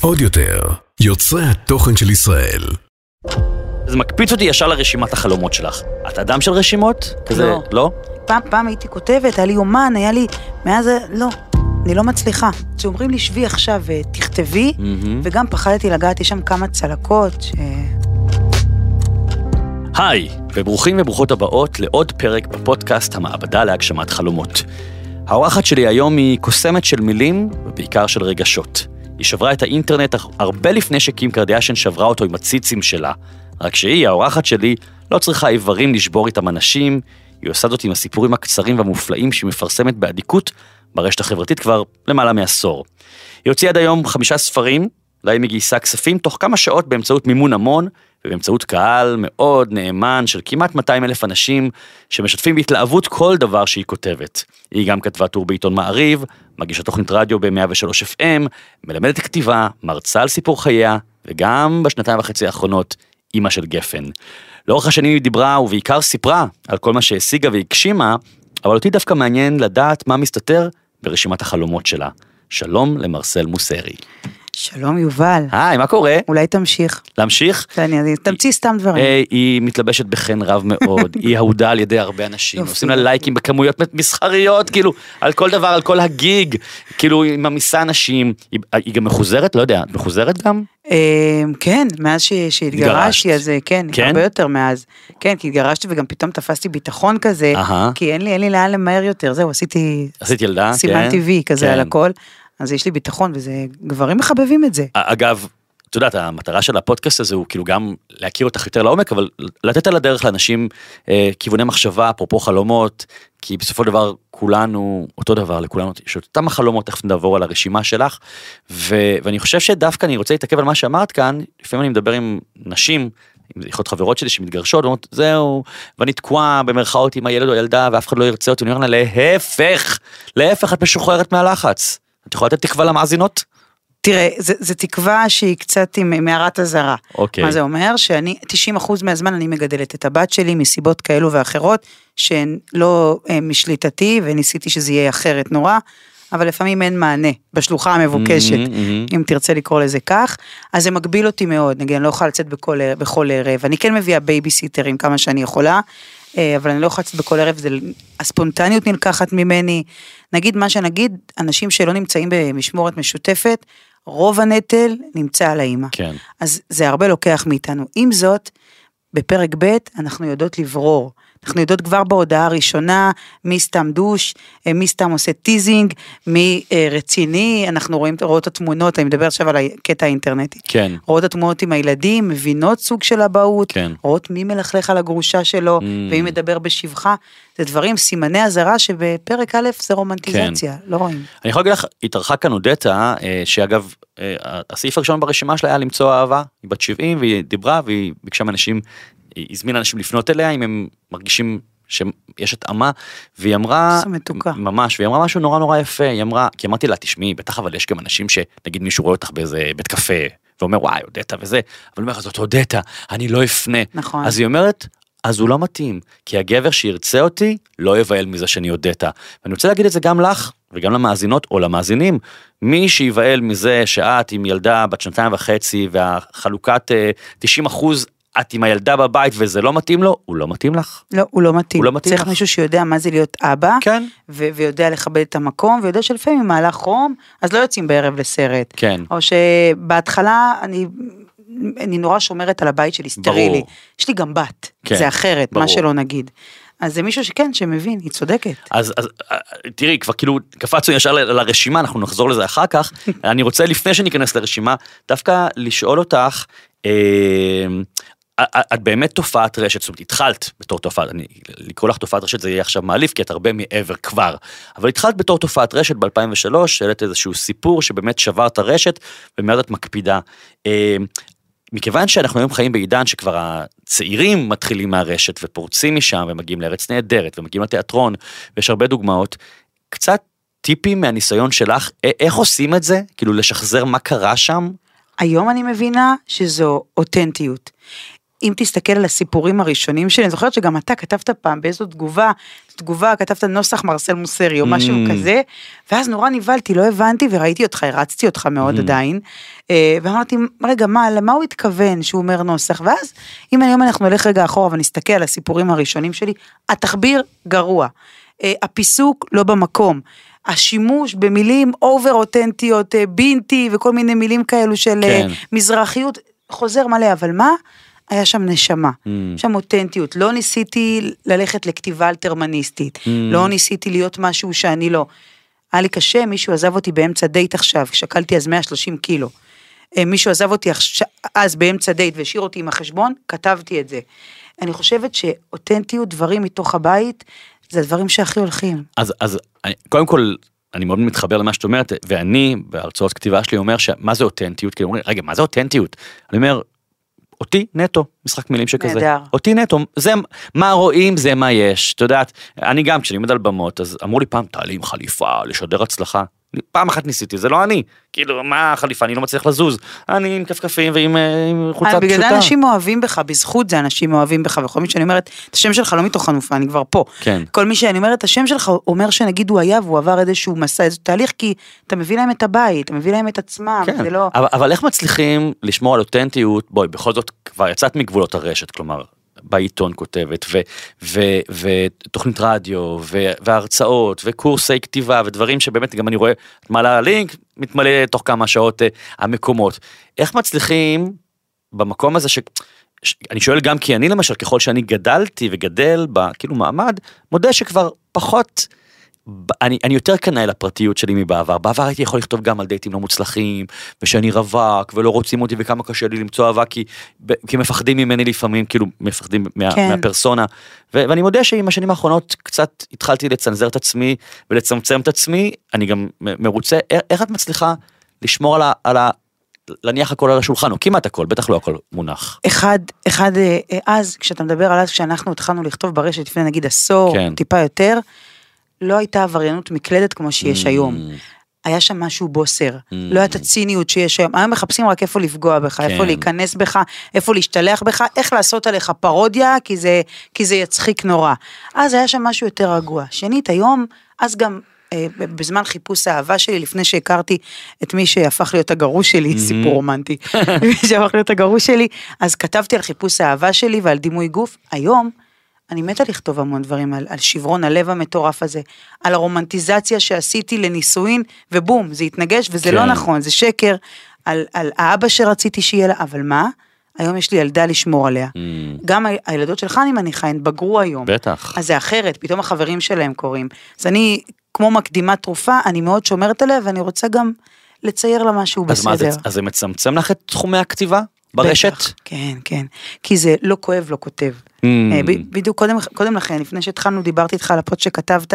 עוד יותר, יוצרי התוכן של ישראל. זה מקפיץ אותי ישר לרשימת החלומות שלך. את אדם של רשימות? כזה, לא. לא? פעם, פעם הייתי כותבת, היה לי אומן, היה לי... מאז זה... לא, אני לא מצליחה. כשאומרים לי, שבי עכשיו ותכתבי, מהמם. וגם פחדתי לגעת, יש שם כמה צלקות ש... היי, וברוכים וברוכות הבאות לעוד פרק בפודקאסט המעבדה להגשמת חלומות. האורחת שלי היום היא קוסמת של מילים, ובעיקר של רגשות. היא שברה את האינטרנט הרבה לפני שקים קרדיאשן שברה אותו עם הציצים שלה. רק שהיא, האורחת שלי, לא צריכה איברים לשבור איתם אנשים, היא עושה זאת עם הסיפורים הקצרים והמופלאים שהיא מפרסמת באדיקות ברשת החברתית כבר למעלה מעשור. היא הוציאה עד היום חמישה ספרים, להם היא גייסה כספים תוך כמה שעות באמצעות מימון המון, ובאמצעות קהל מאוד נאמן של כמעט 200 אלף אנשים שמשתפים בהתלהבות כל דבר שהיא כותבת. היא גם כתבה טור בעיתון מעריב, מגישה תוכנית רדיו ב-103 FM, מלמדת כתיבה, מרצה על סיפור חייה, וגם בשנתיים וחצי האחרונות, אימא של גפן. לאורך השנים היא דיברה ובעיקר סיפרה על כל מה שהשיגה והגשימה, אבל אותי דווקא מעניין לדעת מה מסתתר ברשימת החלומות שלה. שלום למרסל מוסרי. שלום, יובל. היי, מה קורה? אולי תמשיך. להמשיך? אני- תמציא סתם דברים. אה, היא מתלבשת בחן רב מאוד, היא אהודה על ידי הרבה אנשים. עושים לה לייקים בכמויות מסחריות, כאילו, על כל דבר, על כל הגיג, כאילו, היא ממיסה אנשים, היא- היא גם מחוזרת? לא יודע, את מחוזרת גם? אה, כן, מאז. שהתגרשתי, אז אה, כן, כן? הרבה יותר מאז. כן, כי התגרשתי וגם פתאום תפסתי ביטחון כזה. כי אין לי, אין לי לאן למהר יותר, זהו, עשיתי עשית ילדה? סימן כן? טבעי כזה כן. על הכל, אז יש לי ביטחון, וזה, גברים מחבבים את זה. אגב, את יודעת, המטרה של הפודקאסט הזה הוא כאילו גם להכיר אותך יותר לעומק, אבל לתת על הדרך לאנשים אה, כיווני מחשבה, אפרופו חלומות, כי בסופו של דבר כולנו, אותו דבר לכולנו, יש את אותם החלומות, תכף נעבור על הרשימה שלך, ו, ואני חושב שדווקא אני רוצה להתעכב על מה שאמרת כאן, לפעמים אני מדבר עם נשים, עם יכולות חברות שלי שמתגרשות, ואומרות זהו, ואני תקועה במרכאות עם הילד או הילדה ואף אחד לא ירצה אותי, אני אומר לה להפך, להפך את משוחררת מהלחץ. את יכולה לתת תקווה למאזינות? תראה, זה תקווה שהיא קצת עם מערת אזהרה. אוקיי. מה זה אומר? שאני, 90% מהזמן אני מגדלת את הבת שלי מסיבות כאלו ואחרות, שהן לא אה, משליטתי, וניסיתי שזה יהיה אחרת נורא, אבל לפעמים אין מענה בשלוחה המבוקשת, מהמם, מהמם. אם תרצה לקרוא לזה כך. אז זה מגביל אותי מאוד, נגיד, אני לא יכולה לצאת בכל, בכל ערב, אני כן מביאה בייביסיטרים כמה שאני יכולה, אבל אני לא יכולה לצאת בכל ערב, זה, הספונטניות נלקחת ממני. נגיד מה שנגיד, אנשים שלא נמצאים במשמורת משותפת, רוב הנטל נמצא על האימא. כן. אז זה הרבה לוקח מאיתנו. עם זאת, בפרק ב' אנחנו יודעות לברור. אנחנו יודעות כבר בהודעה הראשונה מי סתם douche, אה, מי סתם עושה teasing, מי אה, רציני, אנחנו רואים, רואות את התמונות, אני מדבר עכשיו על הקטע האינטרנטי. כן. רואות את התמונות עם הילדים, מבינות סוג של אבהות, כן. רואות מי מלכלך על הגרושה שלו, Mm. ומי מדבר בשבחה, זה דברים, סימני אזהרה שבפרק א' זה רומנטיזציה, לא רואים. אני יכול להגיד לך, התארחה כאן אודטה, אה, שאגב, הסעיף הראשון ברשימה שלה היה למצוא אהבה, היא בת 70 והיא דיברה והיא ביקשה מאנשים, הזמינה אנשים לפנות אליה אם הם מרגישים שיש התאמה, והיא אמרה, מתוקה. ממש, והיא אמרה משהו נורא נורא יפה, היא אמרה, כי אמרתי לה, תשמעי, בטח אבל יש גם אנשים שנגיד מישהו רואה אותך באיזה בית קפה, ואומר וואי אודטה וזה, אבל אומר זאת אודטה, אני לא אפנה. נכון. אז היא אומרת, אז הוא לא מתאים, כי הגבר שירצה אותי לא יבהל מזה שאני אודטה. ואני רוצה להגיד את זה גם לך וגם למאזינות או למאזינים, מי שיבהל מזה שאת עם ילדה בת שנתיים וחצי והחלוקת אה, 90 אחוז את עם הילדה בבית וזה לא מתאים לו, הוא לא מתאים לך. לא, הוא לא מתאים. הוא לא מתאים צריך לך. מישהו שיודע מה זה להיות אבא, כן. ו- ויודע לכבד את המקום, ויודע שלפעמים מהלך חום, אז לא יוצאים בערב לסרט. כן. או שבהתחלה אני, אני נורא שומרת על הבית שלי, סטרילי. ברור. יש לי גם בת, כן, זה אחרת, ברור. מה שלא נגיד. אז זה מישהו שכן, שמבין, היא צודקת. אז, אז אה, תראי, כבר כאילו קפצנו ישר ל- לרשימה, אנחנו נחזור לזה אחר כך. אני רוצה לפני שניכנס לרשימה, דווקא לשאול אותך, אה, את- באמת תופעת רשת, זאת אומרת התחלת בתור תופעת, אני, לקרוא לך תופעת רשת זה יהיה עכשיו מעליף כי את הרבה מעבר כבר, אבל התחלת בתור תופעת רשת ב-2003, העלית איזשהו סיפור שבאמת שבר את הרשת ומיד את מקפידה. אה, מכיוון שאנחנו היום חיים בעידן שכבר הצעירים מתחילים מהרשת ופורצים משם ומגיעים לארץ נהדרת ומגיעים לתיאטרון ויש הרבה דוגמאות, קצת טיפים מהניסיון שלך, איך עושים את זה? כאילו לשחזר מה קרה שם? היום אני מבינה שזו אותנטיות. אם תסתכל על הסיפורים הראשונים שלי, אני זוכרת שגם אתה כתבת פעם באיזו תגובה, תגובה כתבת נוסח מרסל מוסרי או משהו Mm. כזה, ואז נורא נבהלתי, לא הבנתי וראיתי אותך, הרצתי אותך מאוד Mm. עדיין, אה, ואמרתי, רגע, מה, למה הוא התכוון שהוא אומר נוסח? ואז, אם היום אנחנו נלך רגע אחורה ונסתכל על הסיפורים הראשונים שלי, התחביר גרוע, אה, הפיסוק לא במקום. השימוש במילים over אותנטיות, بنتي וכל מיני מילים כאלו של אה, כן. מזרחיות, חוזר מלא, אבל מה? היה שם נשמה, Mm. שם אותנטיות, לא ניסיתי ללכת לכתיבה אלתרמניסטית, Mm. לא ניסיתי להיות משהו שאני לא. היה לי קשה, מישהו עזב אותי באמצע דייט עכשיו, שקלתי אז 130 קילו. אה, מישהו עזב אותי אז באמצע דייט והשאיר אותי עם החשבון, כתבתי את זה. אני חושבת שאותנטיות, דברים מתוך הבית, זה הדברים שהכי הולכים. אז, אז קודם כל, אני מאוד מתחבר למה שאת אומרת, ואני בהרצאות כתיבה שלי אומר שמה זה אותנטיות, כי אומרים, רגע, מה זה אותנטיות? אני אומר, אותי נטו, משחק מילים שכזה. נהדר. אותי נטו, זה מה רואים זה מה יש, את יודעת, אני גם כשאני עומד על במות, אז אמרו לי פעם, תעלי עם חליפה, לשדר הצלחה. פעם אחת ניסיתי, זה לא אני, כאילו מה החליפה, אני לא מצליח לזוז, אני עם כפכפים ועם אה, עם חולצה פשוטה. בגלל זה אנשים אוהבים בך, בזכות זה אנשים אוהבים בך, וכל מי שאני אומרת, את השם שלך לא מתוך חנופה, אני כבר פה. כן. כל מי שאני אומרת, השם שלך אומר שנגיד הוא היה והוא עבר איזשהו מסע, איזה תהליך, כי אתה מביא להם את הבית, אתה מביא להם את עצמם, כן, זה לא... אבל, אבל איך מצליחים לשמור על אותנטיות, בואי, בכל זאת כבר יצאת מגבולות הרשת, כלומר, בעיתון כותבת, ותוכנית רדיו, ו, והרצאות, וקורסי כתיבה, ודברים שבאמת גם אני רואה, את מעלה לינק, מתמלא תוך כמה שעות אה, המקומות. איך מצליחים במקום הזה ש... אני שואל גם כי אני למשל, ככל שאני גדלתי וגדל בכאילו מעמד, מודה שכבר פחות, אני, אני יותר קנאי לפרטיות שלי מבעבר. בעבר הייתי יכול לכתוב גם על דייטים לא מוצלחים, ושאני רווק, ולא רוצים אותי, וכמה קשה לי למצוא אהבה, כי, כי מפחדים ממני לפעמים, כאילו מפחדים מה, כן. מהפרסונה. ו, ואני מודה שעם השנים האחרונות קצת התחלתי לצנזר את עצמי ולצמצם את עצמי, אני גם מרוצה. איך, איך את מצליחה לשמור על ה... על ה להניח הכל על השולחן, או כמעט הכל, בטח לא הכל מונח. אחד, אחד, אה, אה, אז, כשאתה מדבר על אז, כשאנחנו התחלנו לכתוב ברשת לפני נגיד עשור, כן. טיפה יותר, לא הייתה עבריינות מקלדת כמו שיש Mm. היום. היה שם משהו בוסר, Mm. לא הייתה ציניות שיש היום, היום מחפשים רק איפה לפגוע בך, כן. איפה להיכנס בך, איפה להשתלח בך, איך לעשות עליך פרודיה, כי זה, כי זה יצחיק נורא. אז היה שם משהו יותר רגוע. שנית, היום, אז גם אה, בזמן חיפוש האהבה שלי, לפני שהכרתי את מי שהפך להיות הגרוש שלי, סיפור רומנטי, מי שהפך להיות הגרוש שלי, אז כתבתי על חיפוש האהבה שלי ועל דימוי גוף. היום, אני מתה לכתוב המון דברים על, על שברון הלב המטורף הזה, על הרומנטיזציה שעשיתי לנישואין, ובום, זה התנגש וזה כן. לא נכון, זה שקר, על, על האבא שרציתי שיהיה לה, אבל מה? היום יש לי ילדה לשמור עליה. Mm. גם ה- הילדות שלך, אני מניחה, הן בגרו היום. בטח. אז זה אחרת, פתאום החברים שלהם קוראים. אז אני, כמו מקדימת תרופה, אני מאוד שומרת עליה, ואני רוצה גם לצייר לה משהו אז מה, זה, בסדר. אז זה מצמצם לך את תחומי הכתיבה ברשת? בטח, כן, כן. כי זה לא כואב, לא כותב. Mm. אה, ב- בדיוק קודם, קודם לכן, לפני שהתחלנו, דיברתי איתך על הפוסט שכתבת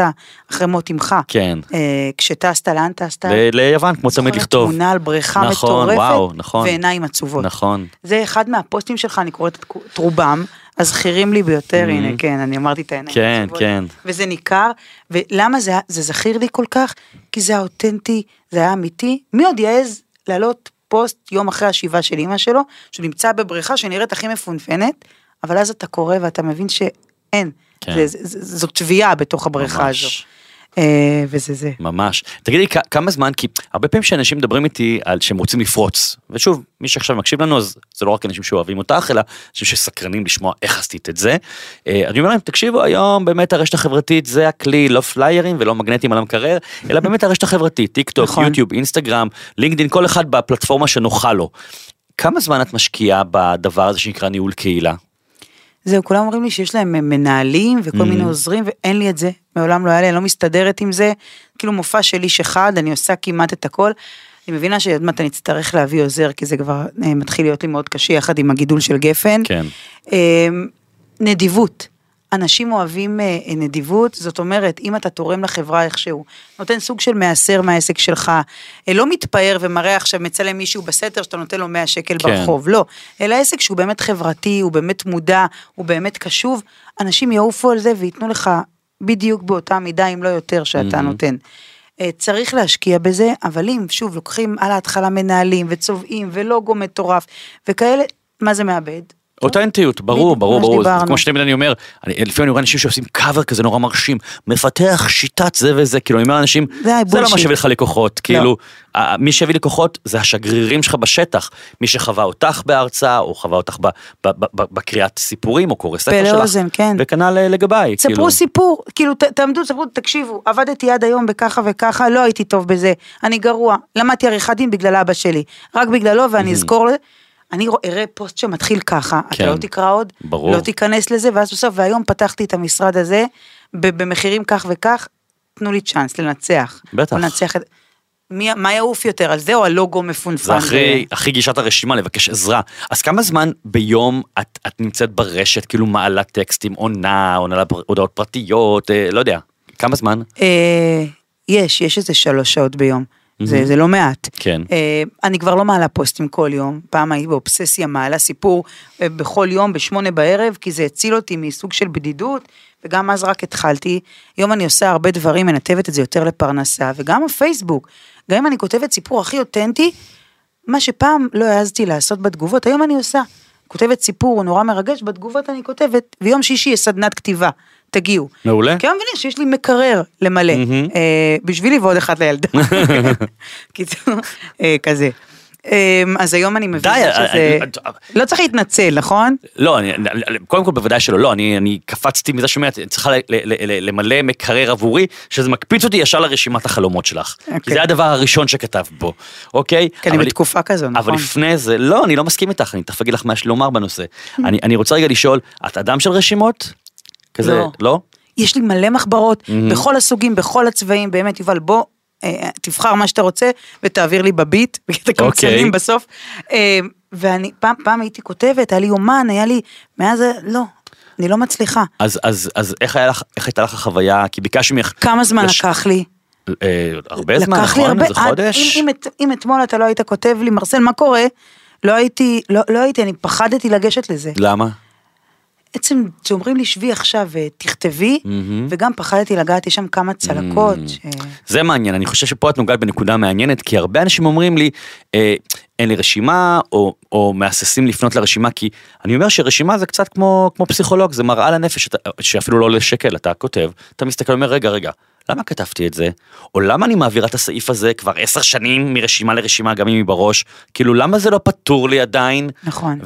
אחרי מות אמך. כן. אה, כשטסת, לאן טסת? ל- ליוון, כמו תמיד זוכרת לכתוב. תמונה על בריכה נכון, מטורפת, וואו, נכון. ועיניים עצובות. נכון. זה אחד מהפוסטים שלך, אני קוראת את רובם, הזכירים לי ביותר, הנה, כן, אני אמרתי את העיניים. Mm. כן, העצובות. כן. וזה ניכר, ולמה זה, זה זכיר לי כל כך? כי זה האותנטי, זה היה אמיתי. מי עוד יעז להעלות פוסט יום אחרי השבעה של אימא שלו, שהוא נמצא בבריכה שנראית הכי מפונפנת, אבל אז אתה קורא ואתה מבין שאין. כן. זה, זה, זה, זו תביעה בתוך הבריכה ממש. הזו. אה, וזה זה. ממש. תגידי, כמה זמן, כי הרבה פעמים שאנשים מדברים איתי על שהם רוצים לפרוץ, ושוב, מי שעכשיו מקשיב לנו, אז זה לא רק אנשים שאוהבים אותך, אלא אנשים שסקרנים לשמוע איך עשית את זה. אה, אני אומר להם, תקשיבו, היום באמת הרשת החברתית זה הכלי, לא פליירים ולא מגנטים על המקרר, אלא באמת הרשת החברתית, טיק טוק, נכון. יוטיוב, אינסטגרם, לינקדאין, כל אחד בפלטפורמה שנוחה לו. כמה זמן את משקיעה בדבר הזה שנקרא ניהול קהילה? זהו, כולם אומרים לי שיש להם מנהלים וכל Mm. מיני עוזרים, ואין לי את זה, מעולם לא היה לי, אני לא מסתדרת עם זה, כאילו מופע של איש אחד, אני עושה כמעט את הכל. אני מבינה שעוד מעט אני אצטרך להביא עוזר, כי זה כבר אה, מתחיל להיות לי מאוד קשה, יחד עם הגידול של גפן. כן. אה, נדיבות. אנשים אוהבים אה, נדיבות, זאת אומרת, אם אתה תורם לחברה איכשהו, נותן סוג של מעשר מהעסק שלך, אה, לא מתפאר ומראה עכשיו, מצלם מישהו בסתר שאתה נותן לו 100 שקל כן. ברחוב, לא, אלא עסק שהוא באמת חברתי, הוא באמת מודע, הוא באמת קשוב, אנשים יעופו על זה וייתנו לך בדיוק באותה מידה, אם לא יותר, שאתה מהמם. נותן. אה, צריך להשקיע בזה, אבל אם, שוב, לוקחים על ההתחלה מנהלים וצובעים ולוגו מטורף וכאלה, מה זה מאבד? ברור, בדיוק, ברור, ברור, זה שדיברנו. כמו שתמיד אני אומר, לפעמים אני רואה אנשים שעושים קאבר כזה נורא מרשים, מפתח שיטת זה וזה, כאילו אני אומר לאנשים, זה לא מה. שיביא לך לקוחות, כאילו, ה- מי שיביא לקוחות זה השגרירים שלך בשטח, מי שחווה אותך בהרצאה, או חווה אותך בקריאת סיפורים, או קורא ספר שלך, לאוזן, כן. וכנ"ל אה, לגביי, כאילו, ספרו סיפור, כאילו תעמדו, ספרו, תקשיבו, עבדתי עד היום בככה וככה, לא הייתי טוב בזה, אני גרוע, למדתי עריכת דין בגלל אבא שלי, רק בגללו ואני אזכור. אני אראה פוסט שמתחיל ככה, כן. אתה לא תקרא עוד, ברור. לא תיכנס לזה, ואז בסוף, והיום פתחתי את המשרד הזה, במחירים כך וכך, תנו לי צ'אנס לנצח. בטח. לנצח את... מי, מה יעוף יותר, על זה או הלוגו מפונפן? זה הכי, הכי גישת הרשימה לבקש עזרה. אז כמה זמן ביום את, את נמצאת ברשת, כאילו מעלה טקסטים, עונה, עונה הודעות פרטיות, אה, לא יודע, כמה זמן? אה, יש, יש איזה שלוש שעות ביום. זה, זה לא מעט. כן. אה, אני כבר לא מעלה פוסטים כל יום, פעם הייתי באובססיה מעלה סיפור אה, בכל יום בשמונה בערב, כי זה הציל אותי מסוג של בדידות, וגם אז רק התחלתי. היום אני עושה הרבה דברים, מנתבת את זה יותר לפרנסה, וגם הפייסבוק, גם אם אני כותבת סיפור הכי אותנטי, מה שפעם לא העזתי לעשות בתגובות, היום אני עושה. כותבת סיפור נורא מרגש, בתגובות אני כותבת, ויום שישי יש סדנת כתיבה, תגיעו. מעולה. כי היום מבינים שיש לי מקרר למלא, אה, בשבילי ועוד אחד לילדה. קיצור, אה, כזה. אה, אז היום אני מבינה שזה... אני- אני- לא צריך להתנצל, נכון? לא, אני, קודם כל בוודאי שלא, לא, אני, אני קפצתי מזה שאומרת, צריכה ל, ל, ל, למלא מקרר עבורי, שזה מקפיץ אותי ישר לרשימת החלומות שלך. כי אוקיי. זה הדבר הראשון שכתבת בו, אוקיי? כי אני אבל- בתקופה כזו, אבל נכון? לפני זה, לא, אני לא מסכים איתך, אני תכף אגיד לך מה יש לי לומר בנושא. אני, אני רוצה רגע לשאול, את אדם של רשימות? כזה, לא. לא? יש לי מלא מחברות, בכל הסוגים, בכל הצבעים, באמת, יובל, בוא, אה, תבחר מה שאתה רוצה, ותעביר לי בביט, בקטע קמצנים אוקיי. בסוף. אה, ואני, פעם, פעם הייתי כותבת, היה לי יומן, היה לי, מאז, זה- לא, אני לא מצליחה. אז, אז, אז איך, לך, איך הייתה לך החוויה? כי ביקשתי ממך... כמה זמן לש- לקח לי? אה, הרבה זמן, נכון? איזה חודש? אם, אם, אם אתמול אתה לא היית כותב לי, מרסל, מה קורה? לא הייתי, לא, לא הייתי, אני פחדתי לגשת לזה. למה? עצם שאומרים לי שבי עכשיו ותכתבי, מהמם. וגם פחדתי לגעת, יש שם כמה צלקות. ש... זה מעניין, אני חושב שפה את נוגעת בנקודה מעניינת, כי הרבה אנשים אומרים לי, אה, אין לי רשימה, או, או מהססים לפנות לרשימה, כי אני אומר שרשימה זה קצת כמו, כמו פסיכולוג, זה מראה לנפש, שאפילו לא עולה שקל, אתה כותב, אתה מסתכל ואומר, רגע, רגע, למה כתבתי את זה? או למה אני מעבירה את הסעיף הזה כבר עשר שנים מרשימה לרשימה, גם אם היא בראש? כאילו, למה זה לא פתור לי עדיין? נכון.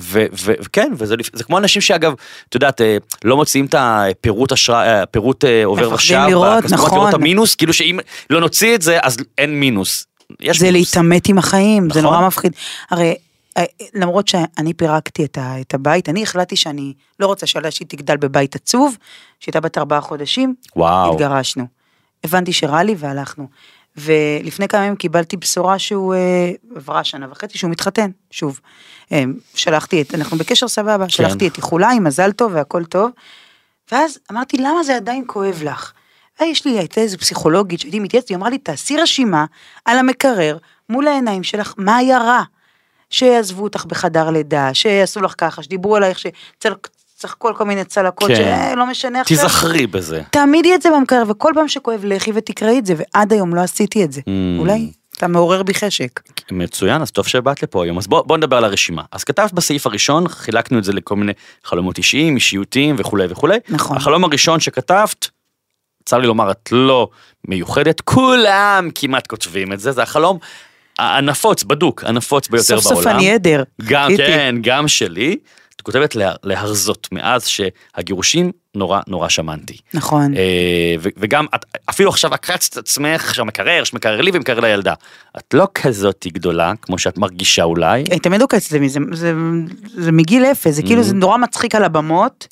וכן, וזה זה כמו אנשים שאגב, את יודעת, אה, לא מוציאים את הפירוט אשראי, אה, פירוט אה, עובר מפחדים ושב, לראות, נכון. לראות המינוס, כאילו שאם לא נוציא את זה, אז אין מינוס. זה מינוס. להתעמת עם החיים, זה נכון. נורא מפחיד. הרי למרות שאני פירקתי את, ה, את הבית, אני החלטתי שאני לא רוצה שהילדה שלי תגדל בבית עצוב, שהייתה בת ארבעה חודשים, וואו. התגרשנו. הבנתי שרע לי והלכנו. ולפני כמה ימים קיבלתי בשורה שהוא אה, עברה שנה וחצי שהוא מתחתן, שוב. אה, שלחתי את, אנחנו בקשר סבבה, כן. שלחתי את איחוליי, מזל טוב והכל טוב. ואז אמרתי, למה זה עדיין כואב לך? ויש לי, הייתה איזו פסיכולוגית שהייתי מתייעצת, היא אמרה לי, תעשי רשימה על המקרר מול העיניים שלך, מה היה רע? שיעזבו אותך בחדר לידה, שיעשו לך ככה, שדיברו עלייך, שצחקו על כל מיני צלקות, כן. שלא משנה עכשיו. תיזכרי בזה. תעמידי את זה במקרר, וכל פעם שכואב לכי ותקראי את זה, ועד היום לא עשיתי את זה. Mm. אולי אתה מעורר בי חשק. מצוין, אז טוב שבאת לפה היום. אז בוא, בוא נדבר על הרשימה. אז כתבת בסעיף הראשון, חילקנו את זה לכל מיני חלומות אישיים, אישיותיים וכולי וכולי. נכון. החלום הראשון שכתבת, צר לי לומר, את לא מיוחדת, כולם כמעט כותבים את זה, זה החלום הנפוץ, בדוק, הנפוץ ביותר סוף בעולם. סוף אני עדר. גם, חיכיתי. כן, גם שלי. את כותבת לה, להרזות, מאז שהגירושים נורא נורא שמנתי. נכון. אה, ו- וגם, את, אפילו עכשיו עקצת את עצמך, שהמקרר, שמקרר לי ומקרר לילדה. את לא כזאת גדולה, כמו שאת מרגישה אולי. אני תמיד עוקצת את זה, זה, זה, מגיל אפס, זה כאילו, זה נורא מצחיק על הבמות,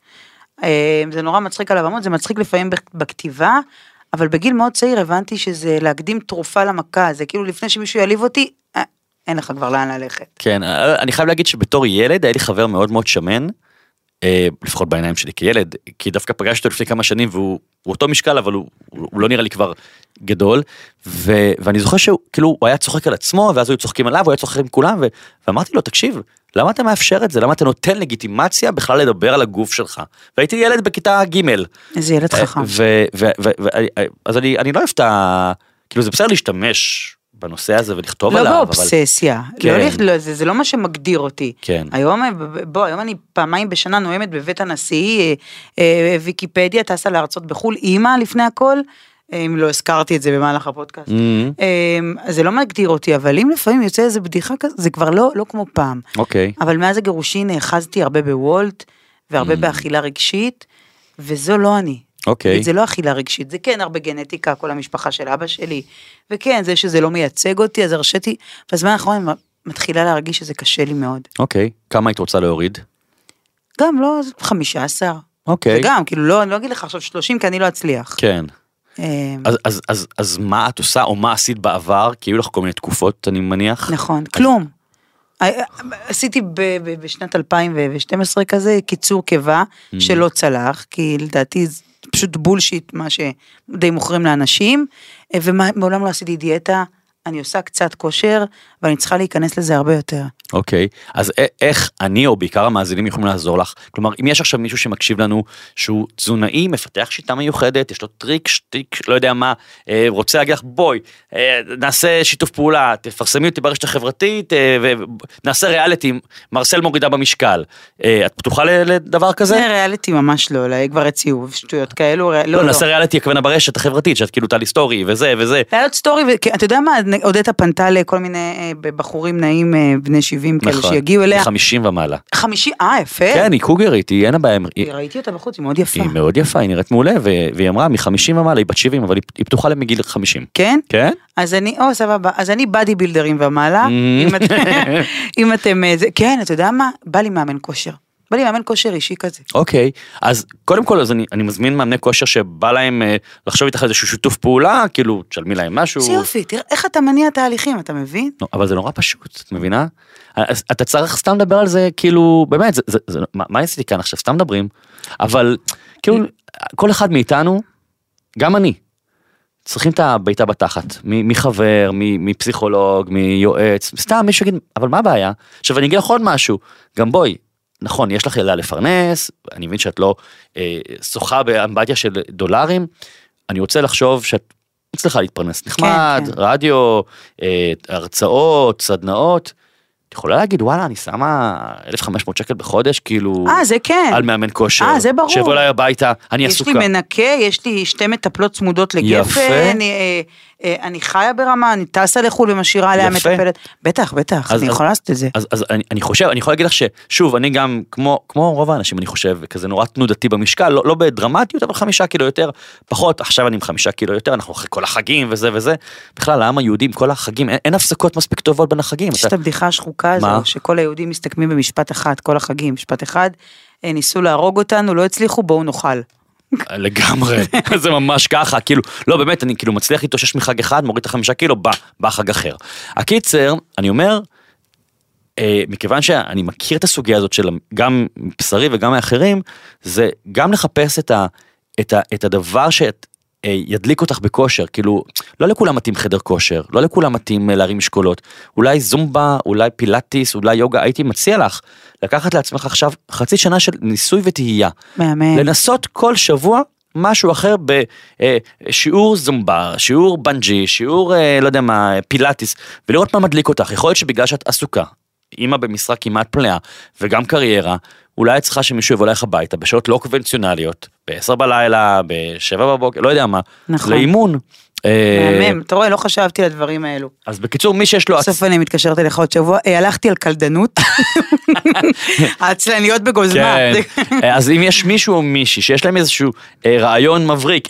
אה, זה נורא מצחיק על הבמות, זה מצחיק לפעמים בכ- בכתיבה, אבל בגיל מאוד צעיר הבנתי שזה להקדים תרופה למכה, זה כאילו לפני שמישהו יעליב אותי, אה, אין לך כבר לאן ללכת. כן, אה, אני חייב להגיד שבתור ילד היה לי חבר מאוד מאוד שמן, אה, לפחות בעיניים שלי כילד, כי דווקא פגשתי אותו לפני כמה שנים והוא הוא אותו משקל אבל הוא, הוא לא נראה לי כבר גדול, ו, ואני זוכר שהוא כאילו הוא היה צוחק על עצמו ואז היו צוחקים עליו, הוא היה צוחק עם כולם, ו, ואמרתי לו תקשיב, למה אתה מאפשר את זה? למה אתה נותן לגיטימציה בכלל לדבר על הגוף שלך? והייתי ילד בכיתה ג' איזה ילד חכם. ו- ו- ו- ו- אז אני אני לא אוהב את ה... כאילו זה בסדר להשתמש בנושא הזה ולכתוב לא עליו, אבל... באובססיה, כן. לא, לכ- לא, זה, זה לא מה שמגדיר אותי. כן. היום, בוא, היום אני פעמיים בשנה נואמת בבית הנשיא, אה, אה, ויקיפדיה, טסה לארצות בחו"ל, אימא לפני הכל, אה, אם לא הזכרתי את זה במהלך הפודקאסט. אמ, אה, זה לא מגדיר אותי, אבל אם לפעמים יוצא איזה בדיחה כזאת, זה כבר לא, לא כמו פעם. אוקיי. אבל מאז הגירושין נאחזתי הרבה בוולט, והרבה Mm. באכילה רגשית, וזו לא אני. אוקיי. זה לא אכילה רגשית, זה כן הרבה גנטיקה, כל המשפחה של אבא שלי, וכן, זה שזה לא מייצג אותי, אז הרשיתי, בזמן האחרון אני מתחילה להרגיש שזה קשה לי מאוד. אוקיי. כמה היית רוצה להוריד? גם לא 15, אוקיי. וגם, כאילו, לא, אני לא אגיד לך עכשיו 30, כי אני לא אצליח. כן. אה, אז, אז, אז, אז מה את עושה, או מה עשית בעבר? כי היו לך כל מיני תקופות, אני מניח. נכון, כלום. אה, עשיתי ב- ב- בשנת 2012 כזה קיצור קיבה Mm. שלא צלח, כי לדעתי פשוט בולשיט מה שדי מוכרים לאנשים, אה, ומעולם לא עשיתי דיאטה, אני עושה קצת כושר, ואני צריכה להיכנס לזה הרבה יותר. אוקיי, אז א- איך אני או בעיקר המאזינים יכולים לעזור לך? כלומר, אם יש עכשיו מישהו שמקשיב לנו שהוא תזונאי, מפתח שיטה מיוחדת, יש לו טריק, שטיק, לא יודע מה, אה, רוצה להגיד לך, בואי, אה, נעשה שיתוף פעולה, תפרסמי אותי ברשת החברתית, אה, ונעשה ריאליטי, מרסל מורידה במשקל. אה, את פתוחה לדבר כזה? זה ריאליטי ממש לא, אולי כבר הציעו שטויות כאלו, ר- לא, לא, נעשה לא. ריאליטי הכוונה ברשת החברתית, שאת כאילו תעלי סטורי וזה וזה. לעלות סטורי, אתה יודע מה, עודדה פנתה לכל מיני בחורים נעים בני 70 כאלה נכון, שיגיעו אליה. 50 ומעלה. חמישי, אה יפה. כן, היא קוגרית, היא אין לה בעיה. היא- ראיתי אותה בחוץ, היא מאוד יפה. היא מאוד יפה, היא נראית מעולה, והיא אמרה מ-50 ומעלה, היא בת 70, אבל היא- היא פתוחה מגיל 50. כן? כן? אז אני, או סבבה, אז אני באדי בילדרים ומעלה. אם את- אם אתם, אה, כן, אתה יודע מה? בא לי מאמן כושר. בא לי מאמן כושר אישי כזה. אוקיי, אז קודם כל אז אני, אני מזמין מאמני כושר שבא להם אה, לחשוב איתך איזשהו שיתוף פעולה, כאילו תשלמי להם משהו. זה יופי, תראה איך אתה מניע תהליכים, אתה מבין? לא, אבל זה נורא פשוט, את מבינה? אז אתה צריך סתם לדבר על זה, כאילו, באמת, זה, זה, זה, מה, מה עשיתי כאן עכשיו? סתם מדברים, אבל כאילו, כל אחד מאיתנו, גם אני, צריכים את הבעיטה בתחת, מחבר, מפסיכולוג, מיועץ, סתם מישהו יגיד, אבל מה הבעיה? עכשיו אני אגיד לך עוד משהו, גם בואי, נכון, יש לך ילדה לפרנס, אני מבין שאת לא אה, שוחה באמבטיה של דולרים, אני רוצה לחשוב שאת מצליחה להתפרנס נחמד, כן. רדיו, אה, הרצאות, סדנאות. את יכולה להגיד וואלה אני שמה 1500 שקל בחודש כאילו אה, זה כן. על מאמן כושר, אה, זה ברור. שיבוא אליי הביתה, אני יש עסוקה. לי מנקה, יש לי שתי מטפלות צמודות יפה. לגפן, אה, אה, אני חיה ברמה, אני טסה לחו"ל ומשאירה עליה. מטפלת. בטח, בטח, אז- אני אז- יכולה לעשות את זה. אז, אז אני, אני חושב, אני יכול להגיד לך ששוב, אני גם, כמו, כמו רוב האנשים, אני חושב, כזה נורא תנודתי במשקל, לא, לא בדרמטיות, אבל חמישה קילו יותר, פחות, עכשיו אני עם חמישה קילו יותר, אנחנו אחרי כל החגים וזה וזה. בכלל, העם היהודי עם כל החגים, אין, אין הפסקות מספיק טובות בין החגים. יש את הבדיחה השחוקה הזו? שכל היהודים מסתכמים במשפט אחד, כל החגים, משפט אחד, אה, ניסו להרוג אותנו, לא הצליחו, בואו נאכל. לגמרי, זה ממש ככה, כאילו, לא באמת, אני כאילו מצליח להתאושש מחג אחד, מוריד את החמישה קילו, בא, בא חג אחר. הקיצר, אני אומר, אה, מכיוון שאני מכיר את הסוגיה הזאת של גם מבשרי וגם מאחרים, זה גם לחפש את, ה, את, ה, את הדבר שאת... אה, ידליק אותך בכושר, כאילו, לא לכולם מתאים חדר כושר, לא לכולם מתאים אה, להרים משקולות, אולי זומבה, אולי פילאטיס, אולי יוגה, הייתי מציע לך לקחת לעצמך עכשיו חצי שנה של ניסוי וטעייה. מהמם. לנסות כל שבוע משהו אחר בשיעור זומבה, שיעור בנג'י, שיעור אה, לא יודע מה, פילאטיס, ולראות מה מדליק אותך. יכול להיות שבגלל שאת עסוקה, אימא במשרה כמעט מלאה, וגם קריירה, אולי את צריכה שמישהו יבוא אליך הביתה בשעות לא קונבנציונליות, ב-10 בלילה, ב-7 בבוקר, לא יודע מה, נכון. לאימון. אה, מהמם, אתה רואה, לא חשבתי על הדברים האלו. אז בקיצור, מי שיש לו... בסוף אני מתקשרת אליך עוד שבוע, אה, הלכתי על קלדנות. העצלניות בגוזמה. כן, זה- אז אם יש מישהו או מישהי שיש להם איזשהו אה, רעיון מבריק,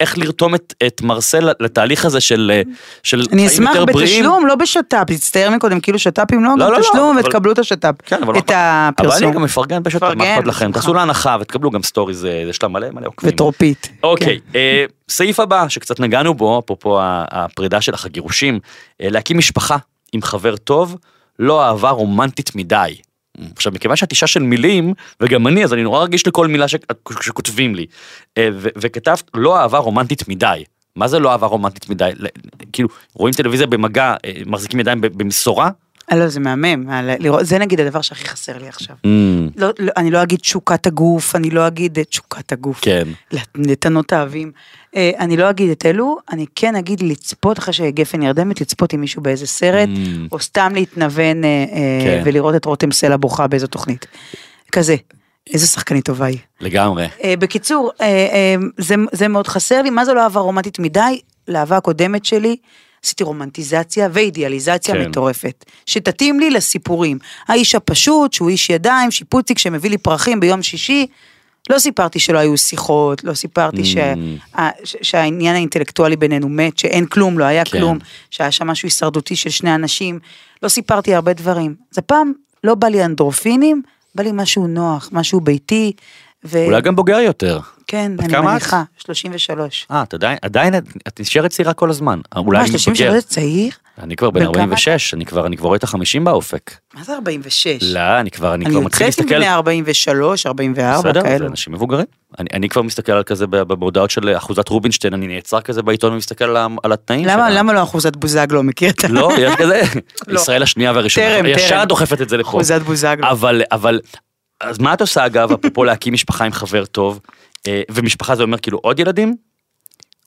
איך, לרתום את, מרסל לתהליך הזה של, אה, של אני חיים אשמח יותר בריאים. בתשלום, לא בשת"פ, תצטער מקודם, כאילו שת"פים לא, לא, גם לא, לא, תשלום אבל- ותקבלו את השת"פ, כן, אבל, את אבל הפרסום. אני גם מפרגן פשוט, מה אכפת לכם, בשמחה. תעשו לה הנחה ותקבלו גם סטורי, זה, יש לה מלא מלא עוקבים. וטרופית. אוקיי, אה, סעיף הבא שקצת נגענו בו, אפרופו הפרידה שלך, הגירושים, אה, להקים משפחה עם חבר טוב, לא אהבה רומנטית מדי. עכשיו, מכיוון שאת אישה של מילים, וגם אני, אז אני נורא רגיש לכל מילה ש- שכותבים לי. אה, ו- וכתבת, לא אהבה רומנטית מדי. מה זה לא אהבה רומנטית מדי? כאילו, רואים טלוויזיה במגע, אה, מחזיקים ידיים במשורה? אה, לא, זה מהמם, אה, לראות- זה נגיד הדבר שהכי חסר לי עכשיו. Mm, לא, לא, אני לא אגיד תשוקת הגוף, אני לא אגיד את תשוקת הגוף. כן. לתנות האבים. אה, אני לא אגיד את אלו, אני כן אגיד לצפות אחרי שגפן נרדמת, לצפות עם מישהו באיזה סרט, Mm. או סתם להתנוון אה, אה, כן. ולראות את רותם סלע בוכה באיזו תוכנית. כזה. איזה שחקנית טובה היא. לגמרי. אה, בקיצור, אה, אה, זה, זה מאוד חסר לי, מה זה לא אהבה רומנטית מדי? לאהבה הקודמת שלי, עשיתי רומנטיזציה ואידיאליזציה כן. מטורפת, שתתאים לי לסיפורים. האיש הפשוט, שהוא איש ידיים, שיפוציק שמביא לי פרחים ביום שישי, לא סיפרתי שלא היו שיחות, לא סיפרתי. Mm. ה- ש- שהעניין האינטלקטואלי בינינו מת, שאין כלום, לא היה כן. כלום, שהיה שם משהו הישרדותי של שני אנשים, לא סיפרתי הרבה דברים. אז הפעם לא בא לי אנדרופינים, בא לי משהו נוח, משהו ביתי, ו... אולי גם בוגר יותר. כן, אני? מניחה, 33. אה, את עדיין, עדיין, את- נשארת צעירה כל הזמן. אולי מה, אני 33 מתבגר. זה צעיר? אני כבר בן בן כמה 46, אני כבר, אני כבר רואה את החמישים באופק. מה זה 46? לא, אני כבר, אני אני כבר מתחיל יוצאת עם להסתכל. בני 43, 44, בסדר, זה כאלו. אנשים מבוגרים. אני, אני כבר מסתכל על כזה בהודעות של אחוזת רובינשטיין, אני נעצר כזה בעיתון ומסתכל על, על התנאים למה, שלה. למה לא אחוזת בוזגלו, מכיר את ה... לא, יש כזה, לא. ישראל השנייה והראשונה, טרם, ישר טרם. דוחפת את זה לפה. אחוזת בוזגלו. אבל, אבל, אז מה את עושה אגב, אפרופו להקים משפחה עם חבר טוב, אה, ומשפחה זה אומר כאילו עוד ילדים?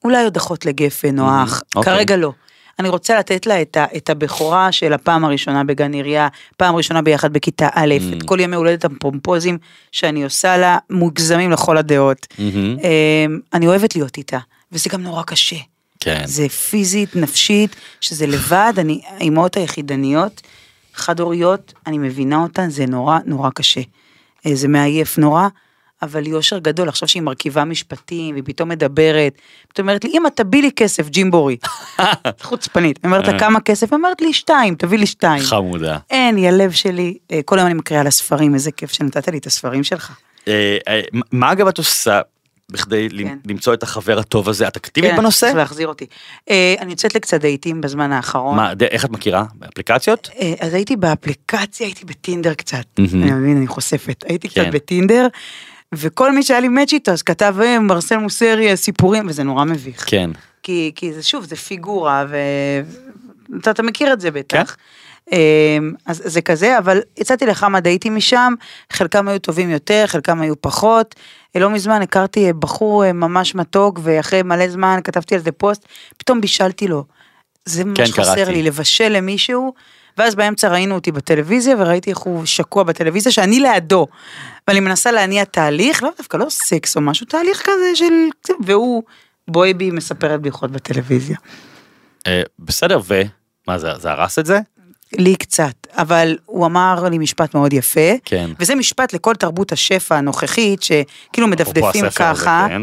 אולי עוד אחות לגפן או אח, אוקיי. כרגע לא. אני רוצה לתת לה את, ה, את הבכורה של הפעם הראשונה בגן עירייה, פעם ראשונה ביחד בכיתה א', Mm. את כל ימי הולדת הפומפוזים שאני עושה לה, מוגזמים לכל הדעות. מהמם. אמ, אני אוהבת להיות איתה, וזה גם נורא קשה. כן. זה פיזית, נפשית, שזה לבד, אני, האימהות היחידניות, חד-הוריות, אני מבינה אותן, זה נורא נורא קשה. אה, זה מעייף נורא, אבל יושר גדול, עכשיו שהיא מרכיבה משפטים, והיא פתאום מדברת, פתאום אומרת לי, אמא תביא לי כסף, ג'ימבורי. חוצפנית, היא אומרת לה כמה כסף, היא אומרת לי שתיים, תביא לי שתיים. חמודה. אין, היא הלב שלי, אה, כל היום אני מקריאה לה ספרים, איזה כיף שנתת לי את הספרים שלך. אה, אה, מה אגב את עושה בכדי כן. למצוא את החבר הטוב הזה? את אקטיבית כן, בנושא? צריך להחזיר אותי. אה, אני יוצאת לקצת דייטים בזמן האחרון. מה, ד- איך את מכירה? באפליקציות? אה, אז הייתי באפליקציה, הייתי בטינדר קצת. מהמם. אני מבין, אני חושפת. הייתי כן. קצת בטינדר, וכל מי שהיה לי מאץ' איתו, אז כתב אה, מרסל מוסרי, סיפורים, וזה נורא מביך. כן. כי, כי זה שוב, זה פיגורה, ואתה אתה מכיר את זה בטח. כן. אמ, אז זה כזה, אבל יצאתי לכמה דייטים משם, חלקם היו טובים יותר, חלקם היו פחות. לא מזמן הכרתי בחור אה, ממש מתוק, ואחרי מלא זמן כתבתי על זה פוסט, פתאום בישלתי לו. זה ממש כן, חסר קראתי. לי, לבשל למישהו, ואז באמצע ראינו אותי בטלוויזיה, וראיתי איך הוא שקוע בטלוויזיה, שאני לידו. ואני מנסה להניע תהליך, לא דווקא לא סקס או משהו, תהליך כזה של... והוא בואי בי מספרת בדיחות בטלוויזיה. אה, בסדר, ומה זה, זה הרס את זה? לי קצת, אבל הוא אמר לי משפט מאוד יפה, כן. וזה משפט לכל תרבות השפע הנוכחית, שכאילו מדפדפים הספר הזה, ככה. כן.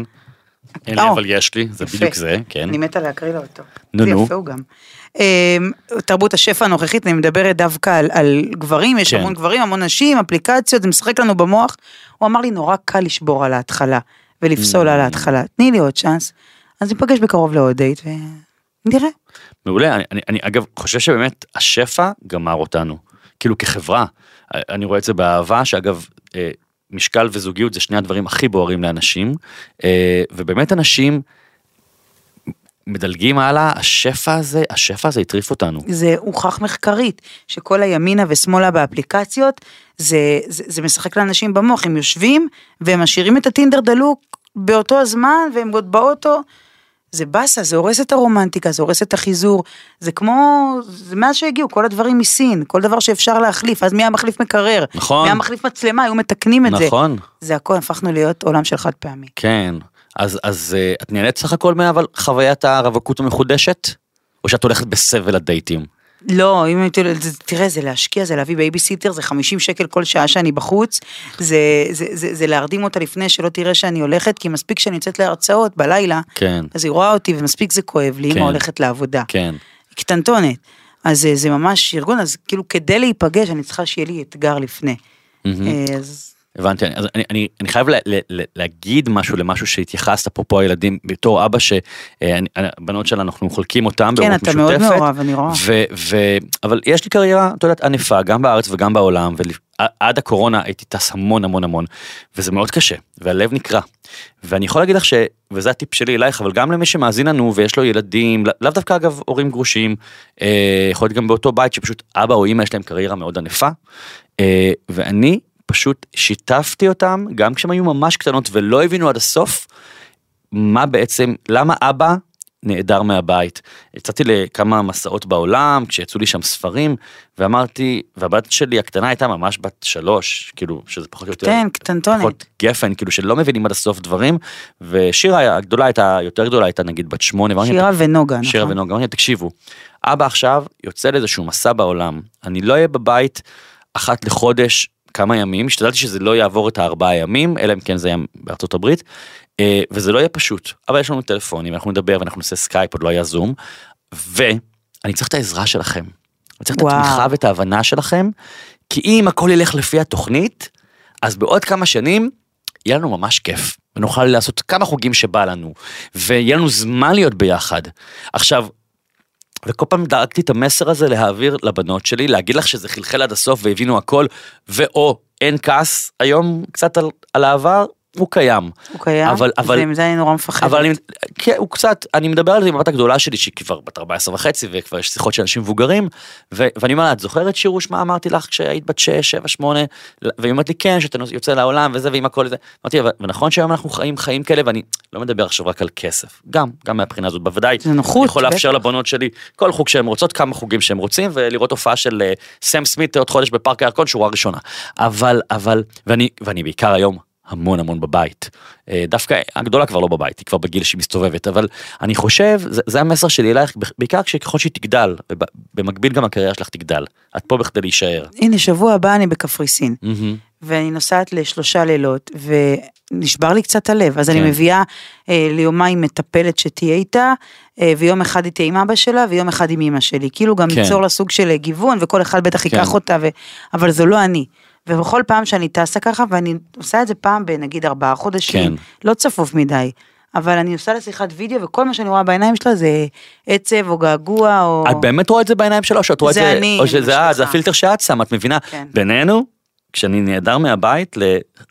אין לי אבל יש לי, זה יפה. בדיוק זה, כן. אני מתה להקריא לו אותו. נו, זה נו. יפה הוא גם. אמ, תרבות השפע הנוכחית, אני מדברת דווקא על, על גברים, יש כן. המון גברים, המון נשים, אפליקציות, זה משחק לנו במוח. הוא אמר לי, נורא קל לשבור על ההתחלה, ולפסול Mm. על ההתחלה. תני לי עוד צ'אנס. אז ניפגש בקרוב לעוד דייט, ונראה. מעולה, אני, אני, אני אגב חושב שבאמת השפע גמר אותנו, כאילו כחברה. אני רואה את זה באהבה, שאגב, אה, משקל וזוגיות זה שני הדברים הכי בוערים לאנשים, אה, ובאמת אנשים מדלגים הלאה, השפע הזה, השפע הזה הטריף אותנו. זה הוכח מחקרית, שכל הימינה ושמאלה באפליקציות, זה, זה, זה משחק לאנשים במוח, הם יושבים והם משאירים את הטינדר דלוק באותו הזמן והם עוד באוטו. זה באסה, זה הורס את הרומנטיקה, זה הורס את החיזור, זה כמו, זה מאז שהגיעו כל הדברים מסין, כל דבר שאפשר להחליף, אז מי היה מחליף מקרר? נכון. מי היה מחליף מצלמה, היו מתקנים את זה. נכון. זה הכל, הפכנו להיות עולם של חד פעמי. כן, אז, אז אה, את נהנית סך הכל מה, אבל חוויית הרווקות המחודשת? או שאת הולכת בסבל הדייטים? לא, אם תראה, זה להשקיע, זה להביא בייביסיטר, זה 50 שקל כל שעה שאני בחוץ, זה, זה, זה, זה להרדים אותה לפני שלא תראה שאני הולכת, כי מספיק שאני יוצאת להרצאות בלילה, כן, אז היא רואה אותי ומספיק זה כואב לי, כן. אמא הולכת לעבודה. כן. היא קטנטונת. אז זה, זה ממש ארגון, אז כאילו כדי להיפגש אני צריכה שיהיה לי אתגר לפני. אה, אז הבנתי, אז אני, אני, אני חייב לה, לה, להגיד משהו למשהו שהתייחסת, אפרופו הילדים, בתור אבא שהבנות שלנו, אנחנו חולקים אותם כן, בהורות אתה משותפת. מאוד מעורב, אני רואה. ו, ו, אבל יש לי קריירה, את יודעת, ענפה, גם בארץ וגם בעולם, ועד הקורונה הייתי טס המון המון המון, וזה מאוד קשה, והלב נקרע. ואני יכול להגיד לך ש... וזה הטיפ שלי אלייך, אבל גם למי שמאזין לנו ויש לו ילדים, לא- לאו דווקא אגב הורים גרושים, אה, יכול להיות גם באותו בית שפשוט אבא או אמא יש להם קריירה מאוד ענפה, אה, ואני פשוט שיתפתי אותם, גם כשהם היו ממש קטנות ולא הבינו עד הסוף, מה בעצם, למה אבא נעדר מהבית. יצאתי לכמה מסעות בעולם, כשיצאו לי שם ספרים, ואמרתי, והבת שלי הקטנה הייתה ממש בת שלוש, כאילו, שזה פחות או יותר... כן, קטנטונת. פחות גפן, כאילו, שלא מבינים עד הסוף דברים, ושירה הגדולה הייתה, יותר גדולה הייתה נגיד בת שמונה. שירה ונוגה, נכון. שירה ונוגה, אמרתי, תקשיבו, אבא עכשיו יוצא לאיזשהו מסע בעולם, אני לא אהיה בבית אחת לחודש, כמה ימים, השתדלתי שזה לא יעבור את הארבעה ימים, אלא אם כן זה היה בארצות הברית, אה, וזה לא יהיה פשוט, אבל יש לנו טלפונים, אנחנו נדבר ואנחנו נעשה סקייפ, עוד לא היה זום, ואני צריך את העזרה שלכם. אני צריך את וואו. התמיכה ואת ההבנה שלכם, כי אם הכל ילך לפי התוכנית, אז בעוד כמה שנים יהיה לנו ממש כיף, ונוכל לעשות כמה חוגים שבא לנו, ויהיה לנו זמן להיות ביחד. עכשיו, וכל פעם דאגתי את המסר הזה להעביר לבנות שלי, להגיד לך שזה חלחל עד הסוף והבינו הכל, ואו אין כעס היום קצת על, על העבר, הוא קיים. הוא קיים, אבל- אבל- ועם זה אני נורא מפחדת. אבל אני, כן, הוא קצת, אני מדבר על זה עם הבת הגדולה שלי, שהיא כבר בת 14 וחצי, וכבר יש שיחות של אנשים מבוגרים, ו, ואני אומר לה, את זוכרת שירוש מה אמרתי לך כשהיית בת 6, 7, 8, והיא אומרת לי, כן, שאתה יוצא לעולם וזה, ועם הכל זה. אמרתי, "אבל- ונכון שהיום אנחנו חיים חיים כאלה, ואני לא מדבר עכשיו רק על כסף, גם, גם מהבחינה הזאת, בוודאי. זה נוחות, יכול לאפשר. לבנות שלי כל חוג שהן רוצות, כמה חוגים שהן רוצים, ולראות הופעה של אה, סם סמית עוד חודש בפארק הירקון, שורה ראשונה. אבל, אבל, ואני, ואני בעיקר היום המון המון בבית. אה, דווקא הגדולה כבר לא בבית, היא כבר בגיל שהיא מסתובבת, אבל אני חושב, זה, זה המסר שלי אלייך, בעיקר כשככל שהיא תגדל, ובמקביל גם הקריירה שלך תגדל. את פה בכדי להישאר. הנה, שבוע הבא אני בקפריסין, מהמם. ואני נוסעת לשלושה לילות, ונשבר לי קצת הלב, אז אני כן. מביאה אה, ליומיים מטפלת שתהיה איתה, אה, ויום אחד היא תהיה עם אבא שלה, ויום אחד עם אמא שלי. כאילו גם כן. ליצור לה סוג של אה, גיוון, וכל אחד בטח כן. ייקח אותה, ו... אבל זו לא אני. ובכל פעם שאני טסה ככה, ואני עושה את זה פעם בנגיד ארבעה חודשים, כן. לא צפוף מדי. אבל אני עושה לה שיחת וידאו, וכל מה שאני רואה בעיניים שלה זה עצב או געגוע או... את באמת רואה את זה בעיניים שלו, או שאת רואה את זה זה, אני, או שזה את, זה. הפילטר שאת שמה, את מבינה? כן. בינינו, כשאני נעדר מהבית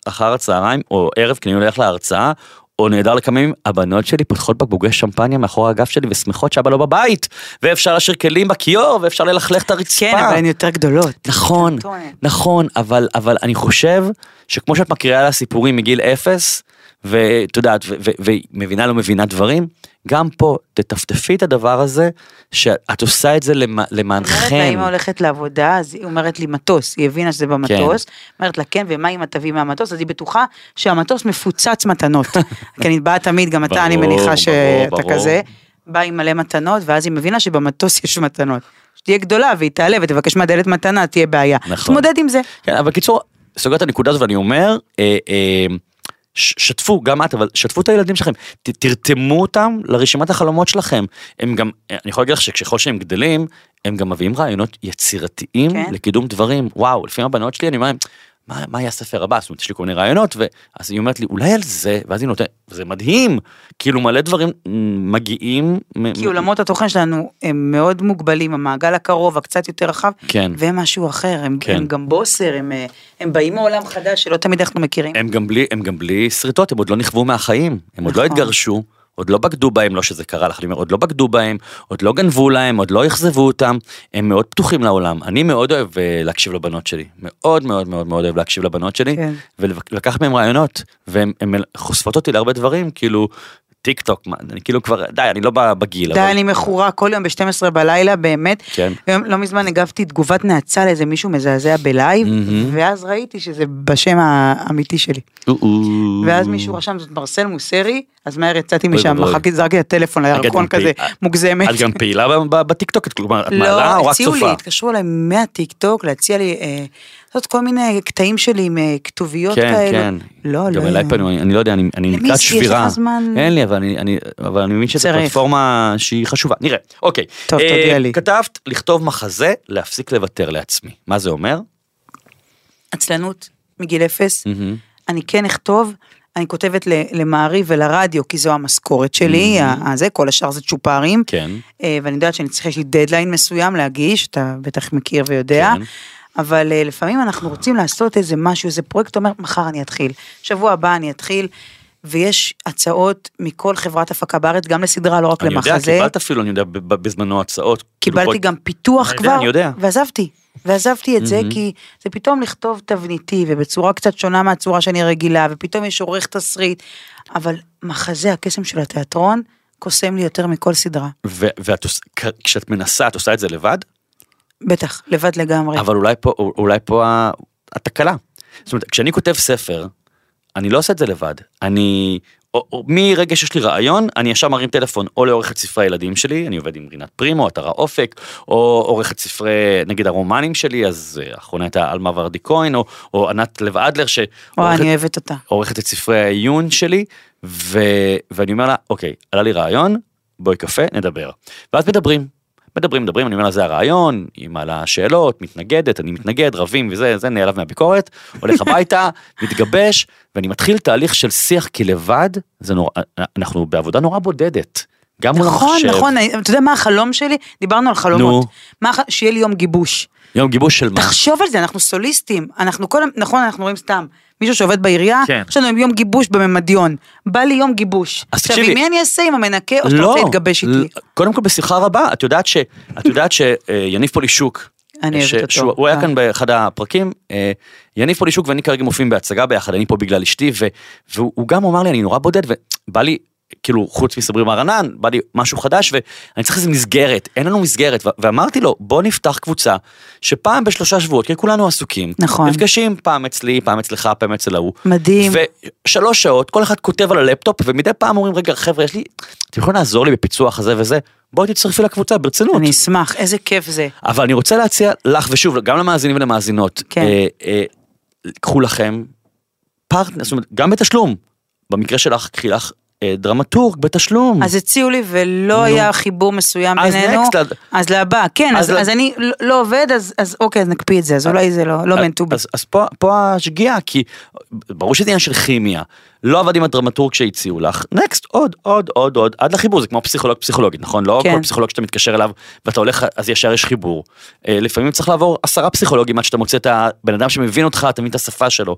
לאחר הצהריים, או ערב, כי אני הולך להרצאה, או נעדר לכמה ימים, הבנות שלי פותחות בקבוקי שמפניה מאחורי הגב שלי ושמחות שאבא לא בבית, ואפשר להשאיר כלים בכיור, ואפשר ללכלך את הרצפה. כן, אבל הן יותר גדולות. נכון. נכון, אבל, אבל אני חושב שכמו שאת מקריאה לה סיפורים מגיל אפס, ואת יודעת, ו- ו- והיא מבינה לא מבינה דברים, גם פה תטפטפי את הדבר הזה, שאת עושה את זה למ- אומרת למענכם. לה, אמא הולכת לעבודה, אז היא אומרת לי מטוס, היא הבינה שזה במטוס, אומרת לה כן, ומה אמא תביא מהמטוס, אז היא בטוחה שהמטוס מפוצץ מתנות. כי אני באה תמיד, גם אתה, אני ברור, מניחה ברור, שאתה ברור. כזה, באה עם מלא מתנות, ואז היא מבינה שבמטוס יש מתנות. שתהיה גדולה והיא תעלה ותבקש מהדלת מתנה, תהיה בעיה. נכון. תתמודד עם זה. כן, אבל קיצור, סוגר את הנקודה הזאת ואני אומר, אה, אה, שתפו, גם את, אבל שתפו את הילדים שלכם, ת, תרתמו אותם לרשימת החלומות שלכם. הם גם, אני יכול להגיד לך שככל שהם גדלים, הם גם מביאים רעיונות יצירתיים כן. לקידום דברים. וואו, לפעמים הבנות שלי, אני אומר להם, מה, מה יהיה הספר הבא? זאת אומרת, יש לי כל מיני רעיונות, ואז היא אומרת לי, אולי על זה, ואז היא נותנת, וזה מדהים, כאילו מלא דברים מ, מגיעים. מ- כי עולמות התוכן שלנו הם מאוד מוגבלים, המעגל הקרוב, הקצת יותר רחב, כן. והם משהו אחר, הם, כן. הם גם בוסר, הם, אה, הם באים מעולם חדש שלא תמיד אנחנו מכירים. הם גם בלי, הם גם בלי שריטות, הם עוד לא נכוו מהחיים, הם עוד לא נכון. התגרשו, עוד לא בגדו בהם, לא שזה קרה לך, אני אומר, עוד לא בגדו בהם, עוד לא גנבו להם, עוד לא אכזבו אותם, הם מאוד פתוחים לעולם. אני מאוד אוהב אה, להקשיב לבנות שלי, מאוד מאוד מאוד מאוד אוהב להקשיב לבנות שלי, כן. ולקחת מהם רעיונות, והן הן חושפות אותי להרבה דברים, כאילו, טיק טוק, מה, אני כאילו כבר, די, אני לא בגיל, די, אבל... אני מכורה כל יום ב-12 בלילה, באמת. כן. היום, לא מזמן הגבתי תגובת נאצה לאיזה מישהו מזעזע בלייב, מהמם. ואז ראיתי שזה בשם האמיתי שלי. ואז מישהו רשם, זאת מרסל מוסרי, אז מהר יצאתי משם, ואבוי. מחקתי, זרקתי את הטלפון לירקון כזה, מוגזמת. את גם פעילה בטיקטוק, כלומר, את מעלה או לא, רק הציעו צופה? לי, התקשרו אליי מהטיק טוק להציע לי אה, לעשות כל מיני קטעים שלי עם אה, כתוביות כן, כאלו. כן. לא, לא. גם אליי פנו, אני לא יודע, אני אני למי לקראת יש לך שבירה. זמן? אין לי, אבל אני- מבין שזו. פלטפורמה שהיא חשובה. נראה, אוקיי. טוב, אה, תודיע לי. כתבת לכתוב מחזה, להפסיק לוותר לעצמי. מה זה אומר? עצלנות, מגיל אפס. אני כן אכתוב, אני כותבת למעריב ולרדיו, כי זו המשכורת שלי, Mhm. ה- זה, כל השאר זה צ'ופרים. כן. אה, ואני יודעת שאני צריכה, יש לי דדליין מסוים להגיש, אתה בטח מכיר ויודע. כן. אבל אה, לפעמים אנחנו רוצים לעשות איזה משהו, איזה פרויקט, אתה אומר, מחר אני אתחיל, שבוע הבא אני אתחיל, ויש הצעות מכל חברת הפקה בארץ, גם לסדרה, לא רק אני יודע, למחזה. קיבלת אפילו, אני יודע, בזמנו הצעות. כאילו, קיבלתי בוא- גם פיתוח אני כבר, יודע, אני יודע. ועזבתי. ועזבתי את זה. כי זה פתאום לכתוב תבניתי ובצורה קצת שונה מהצורה שאני רגילה ופתאום יש עורך תסריט אבל מחזה הקסם של התיאטרון קוסם לי יותר מכל סדרה ו- ואת עוש- כ- כשאת מנסה, את עושה את זה לבד? בטח לבד לגמרי אבל אולי פה, אולי פה התקלה. זאת אומרת, כשאני כותב ספר, אני לא עושה את זה לבד. אני, או, או, מרגע שיש לי רעיון, אני ישר מרים טלפון או לעורכת ספרי הילדים שלי, אני עובד עם רינת פרימו, אתר האופק, או עורכת ספרי, נגיד הרומנים שלי, אז אה, האחרונה הייתה עלמה ורדי כהן, או, או ענת לב אדלר, וואי שעורכת אני אוהבת אותה עורכת את ספרי העיון שלי, ו... ואני אומר לה, אוקיי, עלה לי רעיון, בואי קפה, נדבר. ואז מדברים, מדברים, מדברים, אני אומר לה, זה הרעיון, היא מעלה שאלות, מתנגדת, אני מתנגד, רבים וזה, זה נעלב מהביקורת, הולך הביתה, מתגבש, ואני מתחיל תהליך של שיח, כי לבד, זה נורא, אנחנו בעבודה נורא בודדת. גם מול נכון המחשב. נכון אני- אתה יודע מה החלום שלי דיברנו על חלומות נו. מה שיהיה לי יום גיבוש יום גיבוש של מה? תחשוב על זה אנחנו סוליסטים אנחנו כל נכון אנחנו רואים סתם מישהו שעובד בעירייה כן. יש לנו יום גיבוש בממדיון. בא לי יום גיבוש. עכשיו. עם מי אני אעשה? עם המנקה? או שאתה רוצה להתגבש איתי? קודם כל בשמחה רבה, את יודעת ש... את יודעת שיניב פולישוק, אני אוהבת ש- אותו. שהוא- הוא היה אה. כאן באחד הפרקים, אה, יניב פולישוק ואני כרגע מופיעים בהצגה ביחד, אני פה בגלל אשתי, ו- והוא הוא גם אמר לי, אני נורא בודד, ובא לי, כאילו, חוץ מסברי מרנן, בא לי משהו חדש, ואני צריך איזה מסגרת, אין לנו מסגרת, ואמרתי לו, בוא נפתח קבוצה, שפעם בשלושה שבועות, כי כולנו עסוקים, נכון. נפגשים פעם אצלי, פעם אצלך, פעם אצל ההוא, מדהים. ושלוש שעות, כל אחד כותב על הלפטופ, ומדי פעם אומרים, רגע, חבר'ה, יש לי, אתם יכולים לעזור לי בפיצוח הזה וזה? בואי תצטרפי לקבוצה, ברצינות. אני אשמח איזה כיף זה אבל אני רוצה להציע לך, ושוב, גם למאזינים ולמאזינות, כן. אה, אה, קחו לכם פרטנר, זאת אומרת, גם בתשלום. במקרה שלך, קחי לך דרמטורג בתשלום. אז הציעו לי ולא נו. היה חיבור מסוים אז בינינו, next, אז- אז לבא, כן, אז אז אז אני לא- לא עובד, אז אז אוקיי, אז נקפיא את זה, אז אולי זה לא לא meant to be. אז, אז פה, פה השגיאה, כי ברור שזה עניין של כימיה. לא עבד עם הדרמטורג שהציעו לך, next, עוד, עוד, עוד, עוד, עד לחיבור, זה כמו פסיכולוג פסיכולוגית, נכון? לא כן. כל פסיכולוג שאתה מתקשר אליו ואתה הולך, אז ישר יש חיבור. אה, לפעמים צריך לעבור עשרה פסיכולוגים עד שאתה מוצא את הבן אדם שמבין אותך, אתה מבין את השפה שלו.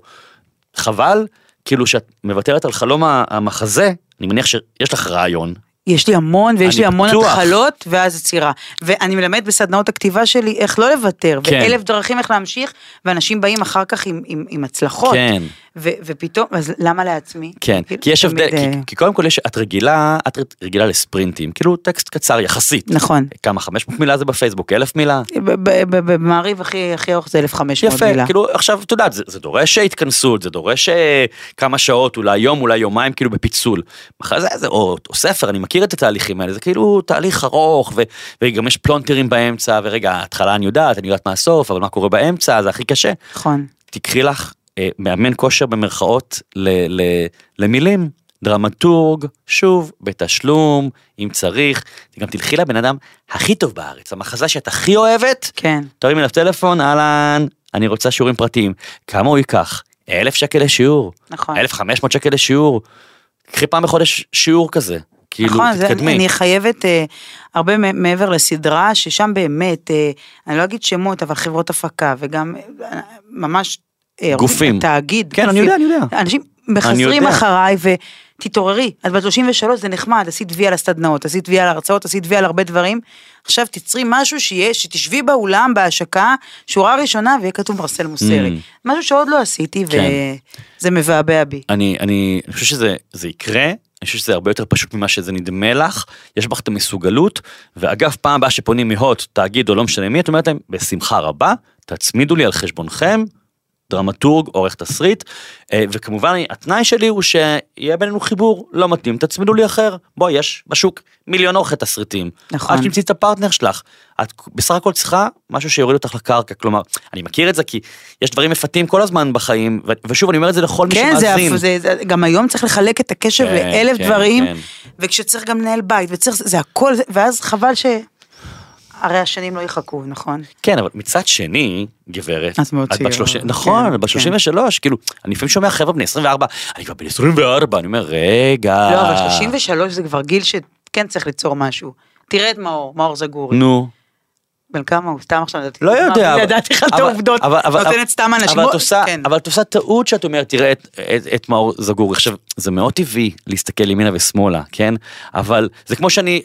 חבל, כאילו שאת מוותרת על חלום המחזה, אני מניח שיש לך רעיון. יש לי המון, ויש לי המון בטוח. התחלות, ואז יצירה. ואני מלמד בסדנאות הכתיבה שלי איך לא לוותר, כן. ואלף דרכים איך להמשיך, ואנשים באים אחר כך עם- עם עם הצלחות. כן. ו- ופתאום, אז למה לעצמי? כן, כאילו, כי יש הבדל, אה, כי, כי קודם כל יש, את רגילה, את רגילה לספרינטים, כאילו טקסט קצר יחסית. נכון. כמה, 500 מילה זה בפייסבוק, 1,000 מילה? במעריב הכי הכי ארוך זה 1,500 יפה, מילה. כאילו עכשיו את יודעת, זה, זה דורש התכנסות, זה דורש אה, כמה שעות, אולי יום, אולי יומיים, כאילו בפיצול. אחרי זה, זה או, או ספר, אני מכיר את התהליכים האלה, זה כאילו תהליך ארוך, ו, וגם יש פלונטרים באמצע, ורגע, ההתחלה אני יודעת, אני יודעת מה הסוף, אבל מה קורה באמצע, זה הכי קשה. נכון. תקחי לך מאמן כושר במרכאות ל, ל, למילים, דרמטורג, שוב, בתשלום, אם צריך, גם תלכי לבן אדם הכי טוב בארץ, המחזה שאת הכי אוהבת, כן. תרים אליו טלפון, אהלן, אני רוצה שיעורים פרטיים. כמה הוא ייקח? אלף שקל לשיעור. נכון. אלף חמש מאות שקל לשיעור. קחי פעם בחודש שיעור כזה. כאילו, נכון, זה, תתקדמי. אני חייבת אה, הרבה מעבר לסדרה, ששם באמת, אה, אני לא אגיד שמות, אבל חברות הפקה, וגם אה, ממש... אה, גופים. תאגיד. כן, אני. יודע, אני יודע. אנשים מחזרים. אחריי, ותתעוררי, את בת 33, זה נחמד, עשית וי על הסדנאות, עשית וי על הרצאות, עשית וי על הרבה דברים, עכשיו תצרי משהו שיהיה, שתשבי באולם, בהשקה, שורה ראשונה, ויהיה כתוב מרסל מוסרי. Mm. משהו שעוד לא עשיתי, כן. וזה מבעבע בי. אני, אני, אני חושב שזה זה יקרה, אני חושב שזה הרבה יותר פשוט ממה שזה נדמה לך, יש בך את המסוגלות, ואגב, פעם הבאה שפונים מהוט, תאגיד או לא משנה מי, את אומרת להם, בשמחה רבה, תצמידו לי על חשבונכם, דרמטורג, עורך תסריט, אה, וכמובן התנאי שלי הוא שיהיה בינינו חיבור לא מתאים, תצמידו לי אחר, בואי, יש בשוק מיליון עורכי תסריטים. נכון. עד שתמצאי את הפרטנר שלך. את בסך הכל צריכה משהו שיוריד אותך לקרקע, כלומר, אני מכיר את זה כי יש דברים מפתים כל הזמן בחיים, ו- ושוב, אני אומר את זה לכל מי כן, זה, שמאזין. זה, זה, גם היום צריך לחלק את הקשב כן, לאלף כן, דברים, כן. וכשצריך גם לנהל בית, וצריך, זה הכל, ואז חבל ש... הרי השנים לא יחכו, נכון? כן, אבל מצד שני, גברת, את מאוד צעירה, 30 כן, נכון, כן. בת 33, כאילו, אני לפעמים שומע חבר'ה בני 24, אני כבר בן 24, אני אומר, רגע. לא, אבל 33 זה כבר גיל שכן צריך ליצור משהו. תראה את מאור, מאור זגורי. נו. בן כמה הוא? סתם עכשיו נתתי. לא דוגמה, יודע. בלי אבל- לדעת לך את העובדות. נותנת סתם אנשים. אבל בוא- את עושה, כן. אבל את עושה טעות שאת אומרת, תראה את מאור זגורי. עכשיו, זה מאוד טבעי להסתכל ימינה ושמאלה, כן? אבל זה כמו שאני,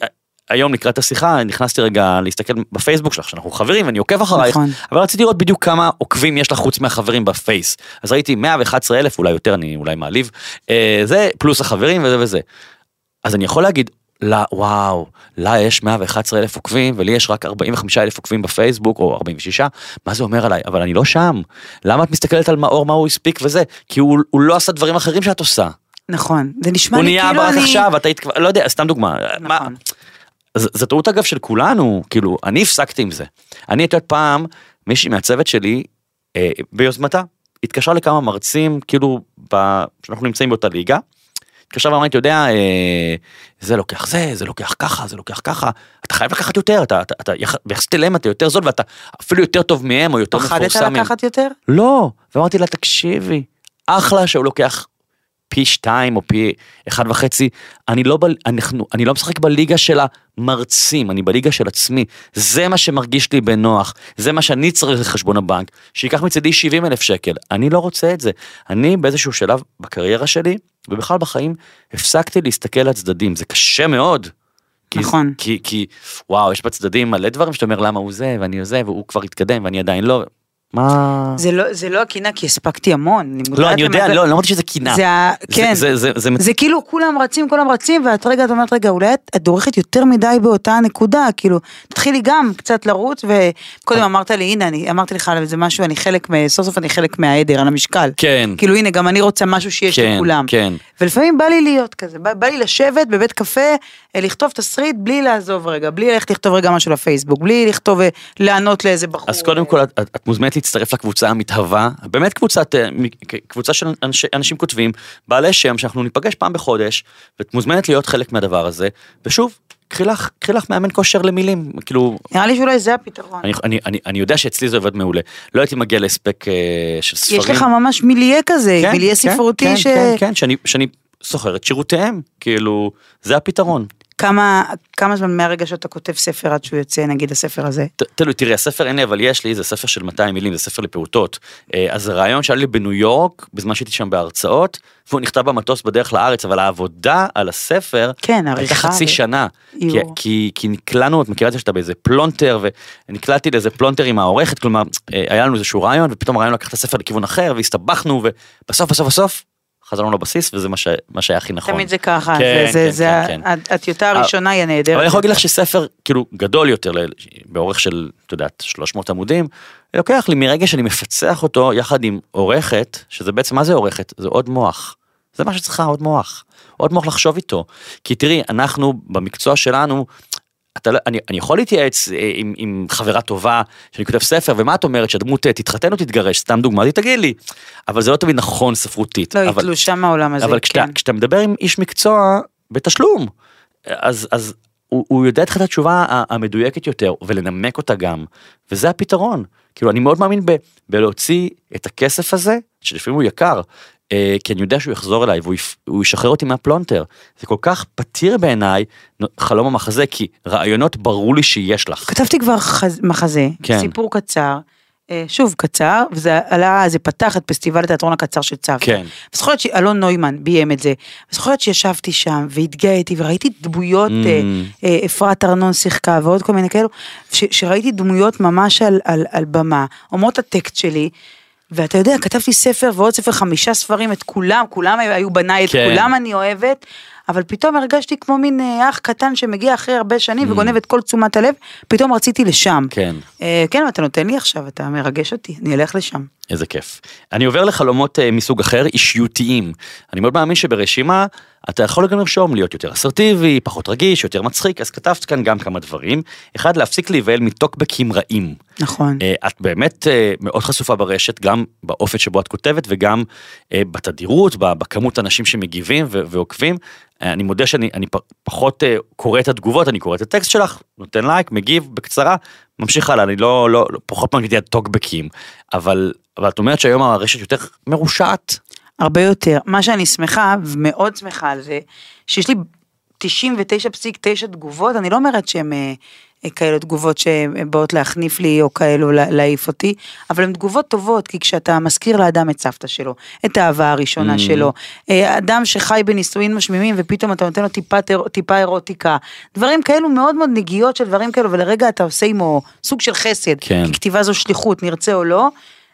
היום לקראת השיחה, נכנסתי רגע להסתכל בפייסבוק שלך, שאנחנו חברים, ואני עוקב אחרייך, נכון. אבל רציתי לראות בדיוק כמה עוקבים יש לך חוץ מהחברים בפייס. אז ראיתי 111 אלף, אולי יותר, אני אולי מעליב, אה, זה פלוס החברים וזה וזה. אז אני יכול להגיד, לה, וואו, לה יש 111 אלף עוקבים ולי יש רק 45 אלף עוקבים בפייסבוק או 46, מה זה אומר עליי? אבל אני לא שם. למה את מסתכלת על מאור, מה הוא הספיק וזה? כי הוא, הוא לא עשה דברים אחרים שאת עושה. נכון. זה נשמע הוא לי נהיה כאילו אני... עכשיו, את היית כבר, לא יודע, סתם דוגמה. מה, נכון. ז- זו טעות אגב של כולנו, כאילו, אני הפסקתי עם זה. אני את יודעת פעם, מישהי מהצוות שלי, אה, ביוזמתה, התקשרה לכמה מרצים, כאילו, ב... שאנחנו נמצאים באותה ליגה, התקשרה ואמרה אתה יודע, אה, זה לוקח זה, זה לוקח ככה, זה לוקח ככה, אתה חייב לקחת יותר, אתה, אתה, אתה יח- ביחסית אליהם אתה יותר זול ואתה אפילו יותר טוב מהם או יותר פחדת מפורסם מהם. לקחת יותר? לא, ואמרתי לה, תקשיבי, אחלה שהוא לוקח פי שתיים או פי אחד וחצי, אני לא, ב, אנחנו, אני לא משחק בליגה של המרצים, אני בליגה של עצמי, זה מה שמרגיש לי בנוח, זה מה שאני צריך לחשבון הבנק, שייקח מצידי 70 אלף שקל, אני לא רוצה את זה. אני באיזשהו שלב בקריירה שלי, ובכלל בחיים, הפסקתי להסתכל על הצדדים, זה קשה מאוד. כי, נכון. כי, כי וואו, יש בצדדים מלא דברים שאתה אומר למה הוא זה ואני זה והוא כבר התקדם ואני עדיין לא. מה? זה לא- זה לא הקינה כי הספקתי המון. לא, אני יודע, לא, לא אמרתי שזה קינה. זה ה... כן. זה, זה, זה, זה, זה כאילו כולם רצים, כולם רצים, ואת רגע, את אומרת, רגע, אולי את, דורכת יותר מדי באותה נקודה, כאילו, תתחילי גם קצת לרוץ, וקודם אמרת לי, הנה, אני אמרתי לך על איזה משהו, אני חלק, מ- סוף סוף אני חלק מהעדר, על המשקל. כן, כאילו, הנה, גם אני רוצה משהו שיש כן, לכולם. כן. ולפעמים בא לי להיות כזה, בא, בא לי לשבת בבית קפה, אה, לכתוב תסריט בלי לעזוב רגע, בלי ללכת לכתוב רגע משהו לפייסבוק, בלי לכתוב, אה, לענות לאיזה בחור. אז קודם אה, כל את, את מוזמנת להצטרף לקבוצה המתהווה, באמת קבוצת, אה, קבוצה של אנשי, אנשים כותבים, בעלי שם, שאנחנו ניפגש פעם בחודש, ואת מוזמנת להיות חלק מהדבר הזה, ושוב, קחי לך, קחי לך מאמן כושר למילים, כאילו, נראה לי שאולי זה הפתרון. אני, אני, אני, אני יודע שאצלי זה עובד מעולה, לא הייתי מגיע להספק אה, של ספרים. יש לך ממש מיליה כזה, כן, מיליה כן, ספרותי כן, ש... כן, כן, שאני, שאני שוכר את שירותיהם, כאילו, זה הפתרון. כמה, כמה זמן מהרגע שאתה כותב ספר עד שהוא יוצא, נגיד הספר הזה? תלוי, תראי, הספר אין לי, אבל יש לי, זה ספר של 200 מילים, זה ספר לפעוטות. אה, אז זה רעיון שהיה לי בניו יורק, בזמן שהייתי שם בהרצאות, והוא נכתב במטוס בדרך לארץ, אבל העבודה על הספר, כן, הייתה עריכה. חצי ו- שנה. כי. כי, כי נקלענו, את מכירה את זה שאתה באיזה פלונטר, ונקלעתי לאיזה פלונטר עם העורכת, כלומר, אה, היה לנו איזשהו רעיון, ופתאום הרעיון לקח את הספר לכיוון אחר, והסתבכנו, ובסוף, בסוף, בסוף, חזרנו לבסיס, וזה מה, ש, מה שהיה הכי נכון. תמיד זה ככה, כן, זה, זה, כן, זה כן, כן. הטיוטה הראשונה היא הנהדרת. אבל אני יכול להגיד לך שספר כאילו גדול יותר, באורך של, את יודעת, 300 עמודים, לוקח לי מרגע שאני מפצח אותו יחד עם עורכת, שזה בעצם, מה זה עורכת? זה עוד מוח. זה מה שצריכה, עוד מוח. עוד מוח לחשוב איתו. כי תראי, אנחנו במקצוע שלנו, אתה, לא- אני, אני יכול להתייעץ אה, עם, עם חברה טובה שאני כותב ספר ומה את אומרת שהדמות אה, תתחתן או תתגרש סתם דוגמה היא תגיד לי אבל זה לא תמיד נכון ספרותית לא, היא אבל, תלושה מהעולם הזה, אבל כשאתה, כן. כשאתה מדבר עם איש מקצוע בתשלום, אז, אז הוא, הוא יודע לך את התשובה המדויקת יותר, ולנמק אותה גם, וזה הפתרון. כאילו, אני מאוד מאמין ב, בלהוציא את הכסף הזה, שלפעמים הוא יקר, כי אני יודע שהוא יחזור אליי והוא יפ- ישחרר אותי מהפלונטר. זה כל כך פתיר בעיניי, חלום המחזה, כי רעיונות ברור לי שיש לך. כתבתי כבר חז... מחזה, כן. סיפור קצר, אה, שוב קצר, וזה עלה, זה פתח את פסטיבל התיאטרון הקצר של צוותא. כן. וזוכרת שאלון נוימן ביים את זה, וזוכרת שישבתי שם והתגאיתי וראיתי דמויות, Mm. אה, אה, אפרת ארנון שיחקה ועוד כל מיני כאלו, ש, שראיתי דמויות ממש על, על, על במה, אומרות הטקסט שלי. ואתה יודע, כתבתי ספר ועוד ספר, חמישה ספרים, את כולם, כולם היו בניי, את כן. כולם אני אוהבת, אבל פתאום הרגשתי כמו מין אה, אח קטן שמגיע אחרי הרבה שנים וגונב את כל תשומת הלב, פתאום רציתי לשם. כן. אה, כן, אתה נותן לי עכשיו, אתה מרגש אותי, אני אלך לשם. איזה כיף. אני עובר לחלומות אה, מסוג אחר, אישיותיים. אני מאוד מאמין שברשימה אתה יכול גם לרשום להיות יותר אסרטיבי, פחות רגיש, יותר מצחיק, אז כתבת כאן גם כמה דברים. אחד, להפסיק להיבהל מטוקבקים רעים. נכון. אה, את באמת אה, מאוד חשופה ברשת, גם באופן שבו את כותבת וגם בתדירות, בכמות אנשים שמגיבים ועוקבים. אני מודה שאני אני פחות קורא את התגובות, אני קורא את הטקסט שלך, נותן לייק, מגיב בקצרה, ממשיך הלאה, אני לא, לא, לא פחות מגניב טוקבקים, אבל, אבל את אומרת שהיום הרשת יותר מרושעת. הרבה יותר. מה שאני שמחה, ומאוד שמחה על זה, שיש לי 99.9 תגובות, אני לא אומרת שהן אה, אה, כאלה תגובות שבאות להחניף לי או כאלו לה- להעיף אותי, אבל הן תגובות טובות, כי כשאתה מזכיר לאדם את סבתא שלו, את האהבה הראשונה Mm. שלו, אה, אדם שחי בנישואין משמימים ופתאום אתה נותן לו טיפה, טיפה אירוטיקה, דברים כאלו מאוד מאוד נגיעות של דברים כאלו, ולרגע אתה עושה עמו סוג של חסד, כן. כי כתיבה זו שליחות, נרצה או לא,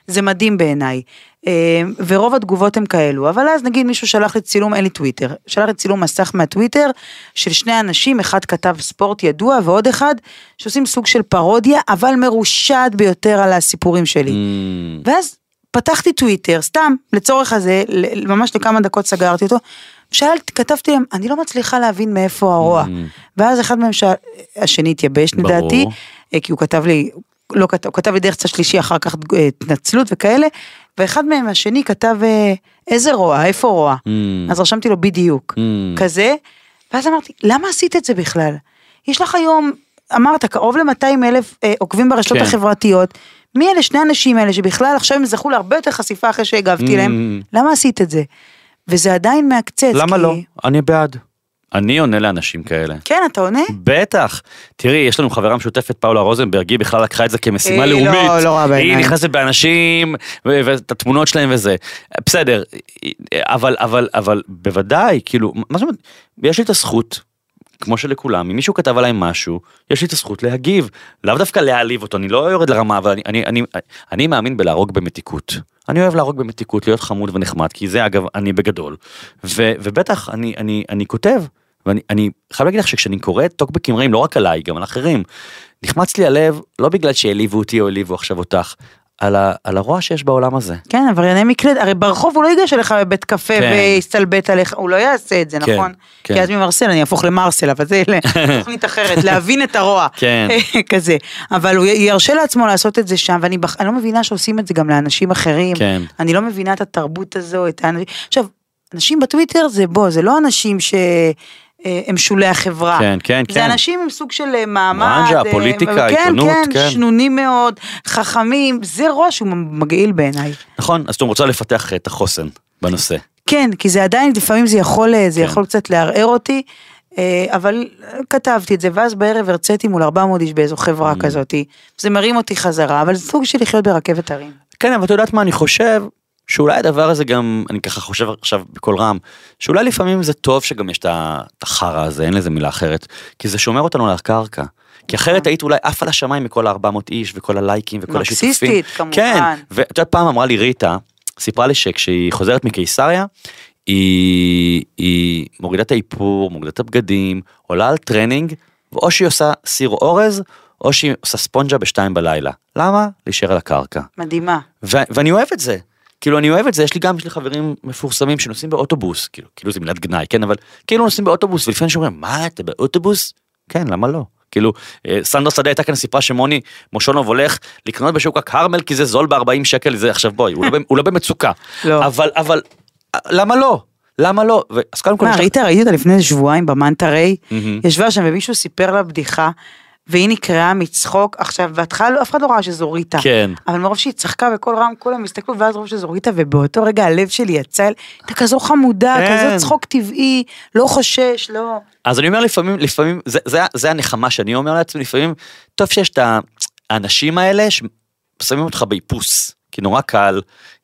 זה מדהים בעיניי. אה, ורוב התגובות הם כאלו, אבל אז נגיד מישהו שלח לי צילום, אין לי טוויטר, שלח לי צילום מסך מהטוויטר של שני אנשים, אחד כתב ספורט ידוע ועוד אחד שעושים סוג של פרודיה, אבל מרושעת ביותר על הסיפורים שלי. Mm, ואז פתחתי טוויטר, סתם, לצורך הזה, ממש לכמה דקות סגרתי אותו, שאלתי, כתבתי להם, אני לא מצליחה להבין מאיפה הרוע. Mm. ואז אחד מהם שאל, השני התייבש. לדעתי, אה, כי הוא כתב לי, לא כתב, הוא כתב לי דרך צד שלישי אחר כך אה, התנצלות וכאלה, ואחד מהם השני כתב, אה, איזה רוע, איפה רוע? mm, אז רשמתי לו בדיוק, mm. כזה, ואז אמרתי, למה עשית את זה בכלל? יש לך היום, אמרת, קרוב ל-200 אלף אה, עוקבים ברשתות כן. החברתיות, מי אלה שני האנשים האלה שבכלל עכשיו הם זכו להרבה יותר חשיפה אחרי שהגבתי Mm. להם, למה עשית את זה? וזה עדיין מעקצץ. למה כי- לא? אני בעד. אני עונה לאנשים כאלה. כן, אתה עונה? בטח. תראי, יש לנו חברה משותפת, פאולה רוזנברג, היא בכלל לקחה את זה כמשימה היא לאומית. לא- לא רואה היא בעיניים. נכנסת באנשים, ואת התמונות שלהם וזה. בסדר, אבל, אבל, אבל בוודאי, כאילו, מה זאת אומרת, יש לי את הזכות, כמו שלכולם, אם מישהו כתב עליי משהו, יש לי את הזכות להגיב. לאו דווקא להעליב אותו, אני לא יורד לרמה, אבל אני, אני, אני, אני מאמין בלהרוג במתיקות. אני אוהב להרוג במתיקות, להיות חמוד ונחמד, כי זה אגב, אני בגדול. ו, ובטח, אני, אני, אני כותב, ואני אני חייב להגיד לך שכשאני קורא טוקבקים רעים, לא רק עליי, גם על אחרים, נחמץ לי הלב, לא בגלל שהעליבו אותי או העליבו עכשיו אותך, על, ה, על הרוע שיש בעולם הזה. כן, עברייני מקלט, הרי ברחוב הוא לא ייגש אליך בבית קפה כן. ויסתלבט עליך, הוא לא יעשה את זה, כן, נכון? כן. כי אז ממרסל אני אהפוך למרסל, אבל זה תוכנית אחרת, להבין את הרוע. כן. כזה. אבל הוא ירשה לעצמו לעשות את זה שם, ואני בח- לא מבינה שעושים את זה גם לאנשים אחרים. כן. אני לא מבינה את התרבות הזו, את האנשים. עכשיו, אנשים בטוויטר זה בוא, זה לא אנשים ש... אה, הם שולי החברה. כן, כן, זה כן. אנשים עם סוג של אה, מעמד. ברנז'ה, אה, פוליטיקה, כן, עיתונות, כן, כן. שנונים מאוד, חכמים, זה ראש שהוא מגעיל בעיניי. נכון, אז אתם רוצה לפתח את החוסן בנושא. כן, כי זה עדיין, לפעמים זה יכול, זה כן. יכול קצת לערער אותי, אבל כתבתי את זה, ואז בערב הרציתי מול 400 איש באיזו חברה Mm. כזאת, זה מרים אותי חזרה, אבל זה סוג של לחיות ברכבת הרים. כן, אבל את יודעת מה אני חושב? שאולי הדבר הזה גם, אני ככה חושב עכשיו בקול רם, שאולי לפעמים זה טוב שגם יש את החרא הזה, אין לזה מילה אחרת, כי זה שומר אותנו על הקרקע. כי אחרת היית אולי עף על השמיים מכל ה-400 איש וכל הלייקים וכל השיתופים. נרקסיסטית, כמובן. כן, ואת יודעת פעם אמרה לי ריטה, סיפרה לי שכשהיא חוזרת מקיסריה, היא, היא מורידה את האיפור, מורידה את הבגדים, עולה על טרנינג, ואו שהיא עושה סיר אורז, או שהיא עושה ספונג'ה בשתיים בלילה. למה? להישאר על הקרקע. מדהימה. ו- ואני אוהב את זה. כאילו אני אוהב את זה, יש לי גם, יש לי חברים מפורסמים שנוסעים באוטובוס, כאילו, כאילו זה מילת גנאי, כן, אבל כאילו נוסעים באוטובוס, ולפעמים אנשים אומרים, מה, אתה באוטובוס? כן, למה לא? כאילו, אה, סנדרה שדה הייתה כאן סיפרה שמוני מושונוב הולך לקנות בשוק הכרמל כי זה זול ב-40 שקל, זה עכשיו בואי, הוא, לא, הוא לא במצוקה. לא. אבל, אבל, אה, למה לא? למה לא? אז קודם כל, מה, ראית, ראיתי אותה לפני שבועיים במנטה ריי. ישבה שם ומישהו סיפר לה בדיחה, והיא נקרעה מצחוק, עכשיו, בהתחלה לא- אף אחד לא ראה שזו ריטה. כן. אבל מרוב שהיא צחקה בקול רם, כולם הסתכלו, ואז ראו שזו ריטה, ובאותו רגע הלב שלי יצא, הייתה כזו חמודה, כן. כזו צחוק טבעי, לא חושש, לא... אז אני אומר לפעמים, לפעמים, זה, זה, זה הנחמה שאני אומר לעצמי, לפעמים, טוב שיש את האנשים האלה ששמים אותך באיפוס, כי נורא קל,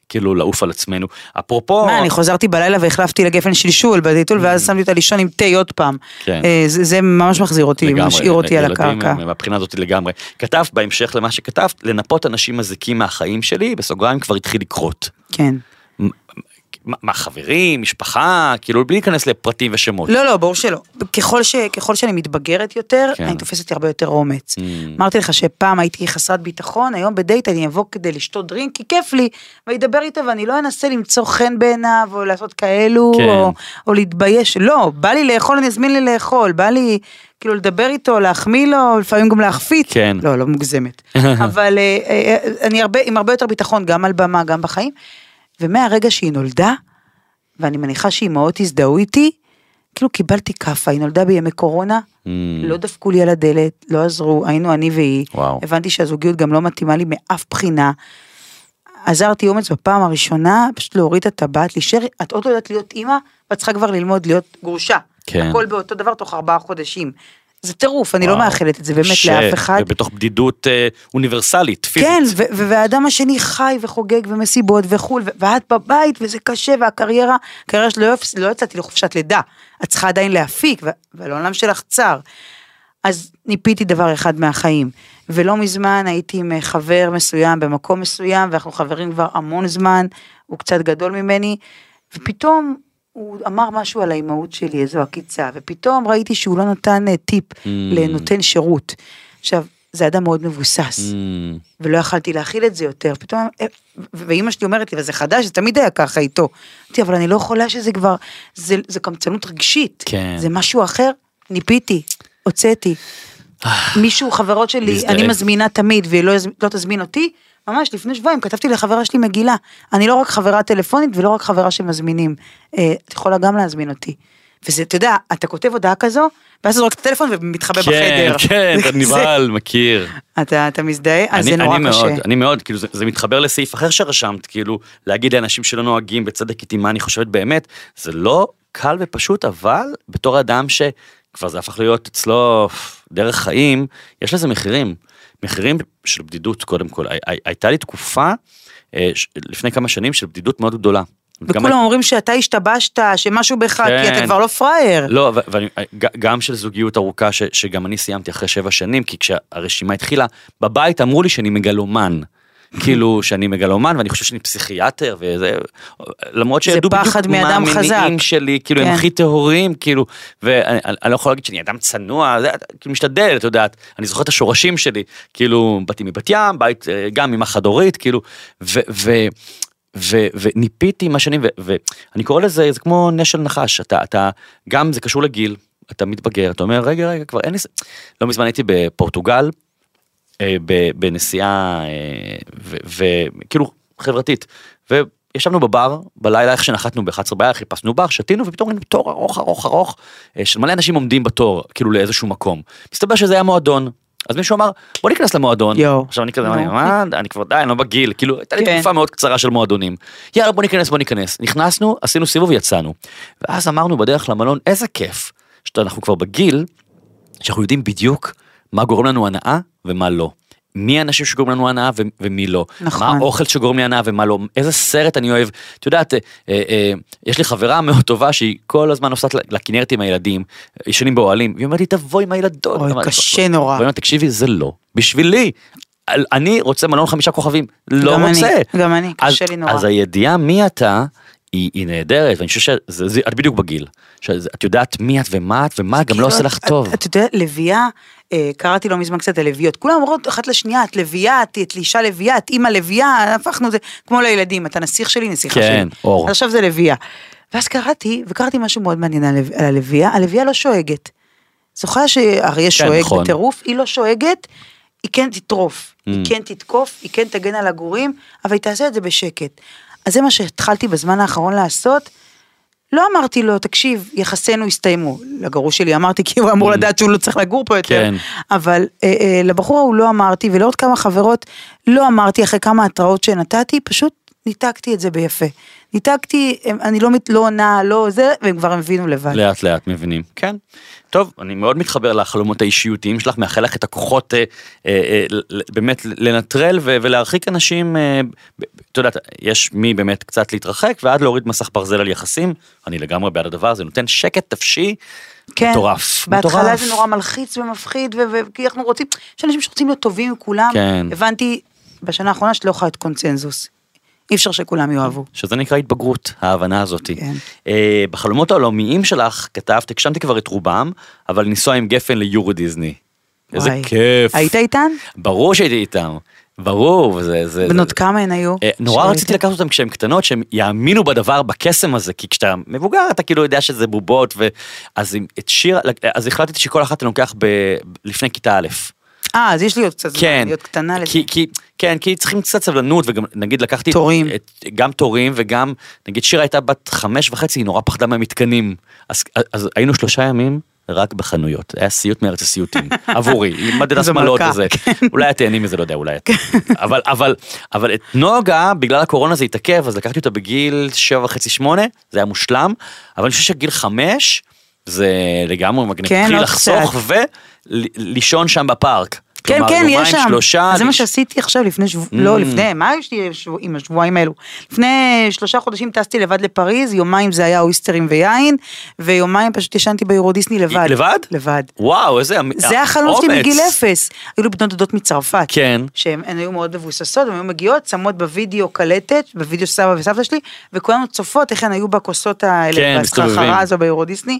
כאילו, לעוף על עצמנו. אפרופו... מה, אני חוזרתי בלילה והחלפתי לגפן שלשול בטיטול, ואז שמתי אותה לישון עם תה עוד פעם. Mm. כן. אה, זה זה ממש מחזיר אותי, לגמרי, משאיר אותי על הקרקע. מהבחינה הזאת לגמרי. כתבת בהמשך למה שכתבת, לנפות אנשים מזיקים מהחיים שלי, בסוגריים כבר התחיל לקרות. כן. מה, מה, חברים, משפחה, כאילו בלי להיכנס לפרטים ושמות. לא, לא, ברור שלא. ככל, ש, ככל שאני מתבגרת יותר, כן. אני תופסת הרבה יותר אומץ. Mm. אמרתי לך שפעם הייתי חסרת ביטחון, היום בדייט אני אבוא כדי לשתות דרינק, כי כיף לי, ואדבר איתו ואני לא אנסה למצוא חן בעיניו, או לעשות כאלו, כן. או, או להתבייש. לא, בא לי לאכול, אני אזמין לי לאכול, בא לי כאילו לדבר איתו, להחמיא לו, לפעמים גם להחפיץ. כן. לא, לא מוגזמת. אבל אה, אה, אני הרבה, עם הרבה יותר ביטחון, גם על במה, גם בחיים. ומהרגע שהיא נולדה, ואני מניחה שאימהות הזדהו איתי, כאילו קיבלתי כאפה, היא נולדה בימי קורונה, Mm. לא דפקו לי על הדלת, לא עזרו, היינו אני והיא, וואו. הבנתי שהזוגיות גם לא מתאימה לי מאף בחינה. עזרתי אומץ בפעם הראשונה, פשוט להוריד את הטבעת, להישאר, את עוד לא יודעת להיות אימא, ואת צריכה כבר ללמוד להיות גרושה. כן. הכל באותו דבר תוך ארבעה חודשים. זה טירוף, אני לא. מאחלת את זה באמת קשה, לאף אחד. ובתוך בדידות אה, אוניברסלית, פיזית. כן, ו- והאדם השני חי וחוגג ומסיבות וחו"ל, ו- ואת בבית וזה קשה, והקריירה, הקריירה שלי לא, לא יצאתי לחופשת לידה, את צריכה עדיין להפיק, ו- והעולם שלך צר. אז ניפיתי דבר אחד מהחיים, ולא מזמן הייתי עם חבר מסוים במקום מסוים, ואנחנו חברים כבר המון זמן, הוא קצת גדול ממני, ופתאום הוא אמר משהו על האימהות שלי, איזו עקיצה, ופתאום ראיתי שהוא לא נתן אה, טיפ לנותן שירות. עכשיו, זה אדם מאוד מבוסס. Mm, ולא יכלתי להכיל את זה יותר, פתאום, אה, ואימא שלי אומרת לי, וזה חדש, זה תמיד היה ככה איתו. אמרתי, אבל אני לא יכולה שזה כבר, זה, זה קמצנות רגשית, כן. זה משהו אחר, ניפיתי, הוצאתי. מישהו, חברות שלי. אני מזמינה תמיד, והיא לא, לא תזמין אותי, ממש לפני שבועיים כתבתי לחברה שלי מגילה, אני לא רק חברה טלפונית ולא רק חברה שמזמינים, אה, את יכולה גם להזמין אותי. וזה, אתה יודע, אתה כותב הודעה כזו, ואז אתה זורק את הטלפון ומתחבא כן, בחדר. כן, אתה זה- נבהל, מכיר. אתה, אתה מזדהה, אז אני, זה נורא אני קשה. מאוד, אני מאוד, כאילו זה, זה מתחבר לסעיף אחר שרשמת, כאילו להגיד לאנשים שלא נוהגים בצדק איתי מה אני חושבת באמת, זה לא קל ופשוט, אבל בתור אדם שכבר זה הפך להיות אצלו דרך חיים, יש לזה מחירים, מחירים של בדידות קודם כל, הי- הי- הייתה לי תקופה אה, לפני כמה שנים של בדידות מאוד גדולה. וכולם אומרים שאתה השתבשת, שמשהו בך, כי כן. אתה כבר לא פראייר. לא, ג- גם של זוגיות ארוכה ש, שגם אני סיימתי אחרי שבע שנים, כי כשהרשימה התחילה, בבית אמרו לי שאני מגלומן. כאילו שאני מגלומן ואני חושב שאני פסיכיאטר וזה למרות שידעו בדיוק מה המניעים. שלי כאילו הם כן. הכי טהורים כאילו ואני אני- אני לא יכול להגיד שאני אדם צנוע זה, כאילו משתדל את יודעת אני זוכר את השורשים שלי כאילו באתי מבת ים בית אה, גם אמא חד הורית כאילו ו, ו, ו, וניפיתי עם השנים ו- ואני קורא לזה זה כמו נס של נחש אתה אתה גם זה קשור לגיל אתה מתבגר אתה אומר רגע רגע כבר אין לי ס-" לא מזמן הייתי בפורטוגל בנסיעה אה, וכאילו חברתית וישבנו בבר בלילה איך שנחתנו ב-11 בעיה חיפשנו בר שתינו ופתאום ראינו תור ארוך ארוך ארוך אה, של מלא אנשים עומדים בתור כאילו לאיזשהו מקום מסתבר שזה היה מועדון. אז מישהו אמר בוא ניכנס למועדון יואו. עכשיו אני כזה. אמרתי, מה אני כבר די אני לא בגיל כאילו הייתה לי כן. תקופה מאוד קצרה של מועדונים יאללה בוא ניכנס בוא ניכנס נכנסנו עשינו סיבוב יצאנו ואז אמרנו בדרך למלון איזה כיף שאנחנו כבר בגיל שאנחנו יודעים בדיוק מה גורם לנו הנאה ומה לא. מי האנשים שגורמים לנו הנאה ו- ומי לא. נכון. מה האוכל שגורם לי הנאה ומה לא. איזה סרט אני אוהב. את יודעת, אה, אה, אה, יש לי חברה מאוד טובה שהיא כל הזמן נוסעת לכנרת עם הילדים, ישנים באוהלים, והיא אומרת לי תבואי עם הילדות. אוי, קשה נורא. ואני אומר, תקשיבי, זה לא. בשבילי. אני רוצה מלון חמישה כוכבים, לא גם אני, רוצה. גם אני, אז- קשה לי נורא. אז הידיעה מי אתה, היא, היא נהדרת, ואני חושב שאת בדיוק בגיל. שאת יודעת מי את ומה את ומה גם לא כאילו, עושה לך טוב. את את יודעת, לביאה, אה, קראתי לא מזמן קצת על לביאות, כולם אומרות אחת לשנייה, את לביאה, את את אישה לביאה, את אימא לביאה, הפכנו זה כמו לילדים, אתה נסיך שלי, נסיכה שלי. כן, אור. עכשיו זה לביאה. ואז קראתי, וקראתי משהו מאוד מעניין על הלביאה, הלביאה לא שואגת. זוכר שאריה שואג נכון. בטירוף, היא לא שואגת, היא כן תטרוף, Mm. היא כן תתקוף, היא כן תגן על הגורים, אבל היא תעשה את זה בשקט. אז זה מה שהתחלתי בזמן האחרון לעשות. לא אמרתי לו, תקשיב, יחסינו הסתיימו. לגרוש שלי אמרתי, כי הוא אמור לדעת שהוא לא צריך לגור פה יותר. Mm. כן. אבל אה, אה, לבחור ההוא לא אמרתי, ולעוד כמה חברות לא אמרתי, אחרי כמה התראות שנתתי, פשוט ניתקתי את זה ביפה. ניתקתי, הם- אני לא מת- לא עונה, לא זה, והם כבר הבינו לבד. לאט לאט מבינים. כן. טוב, אני מאוד מתחבר לחלומות האישיותיים שלך, מאחל לך את הכוחות אה, אה, אה, באמת לנטרל ו- ולהרחיק אנשים, אה, ב- ב- אתה יודע, יש מי באמת קצת להתרחק ועד להוריד מסך ברזל על יחסים, אני לגמרי בעד הדבר הזה, נותן שקט נפשי כן. מטורף. בהתחלה מטורף. זה נורא מלחיץ ומפחיד, ו- ו- אנחנו רוצים, יש אנשים שרוצים להיות טובים עם כולם. כן. הבנתי בשנה האחרונה שאת לא יכולה להיות קונצנזוס. אי אפשר שכולם יאהבו. שזה נקרא התבגרות, ההבנה הזאת. כן. אה, בחלומות העולמיים שלך כתבת, הגשמתי כבר את רובם, אבל לנסוע עם גפן ליורו דיסני. איזה וואי. כיף. היית איתן? ברור שהייתי איתם. ברור, זה... זה בנות זה... כמה הן היו? אה, נורא שהיית? רציתי לקחת אותם כשהן קטנות, שהם יאמינו בדבר, בקסם הזה, כי כשאתה מבוגר אתה כאילו יודע שזה בובות, ו... אז את שיר, אז החלטתי שכל אחת אני לוקח ב... לפני כיתה א'. אה, אז יש לי עוד קצת זמן, כן, להיות קטנה לזה. כי, כי, כן, כי צריכים קצת סבלנות, וגם נגיד לקחתי... תורים. את, גם תורים וגם, נגיד שירה הייתה בת חמש וחצי, היא נורא פחדה מהמתקנים. אז, אז היינו שלושה ימים רק בחנויות, היה סיוט מארץ הסיוטים, עבורי, עם מדד זו השמאלות מלכה, הזה. כן. אולי את תהני מזה, לא יודע, אולי את... אבל, אבל, אבל את נוגה, בגלל הקורונה זה התעכב, אז לקחתי אותה בגיל שבע וחצי, שמונה, זה היה מושלם, אבל אני חושב שגיל חמש, זה לגמרי מגניב, כן, תתחיל עוד לחסוך ולישון שם בפארק. כן, כלומר, כן, יש שם. שלושה, אז זה מה שעשיתי עכשיו לפני שבוע, לא לפני, מה יש לי שבוע- עם השבועיים האלו? לפני שלושה חודשים טסתי לבד לפריז, יומיים זה היה אויסטרים ויין, ויומיים פשוט ישנתי ביורו דיסני לבד. לבד? לבד. וואו, איזה אמ- זה החלום שלי אומץ. מגיל אפס. היו לי בנות דודות מצרפת. כן. שהן הן היו מאוד מבוססות, והן היו מגיעות, שמות בווידאו קלטת, בווידאו סבא וסבתא שלי, וכולנו צופות איך הן היו בכוסות האלה, כן, מסתובבים. הזו ביורו דיסני.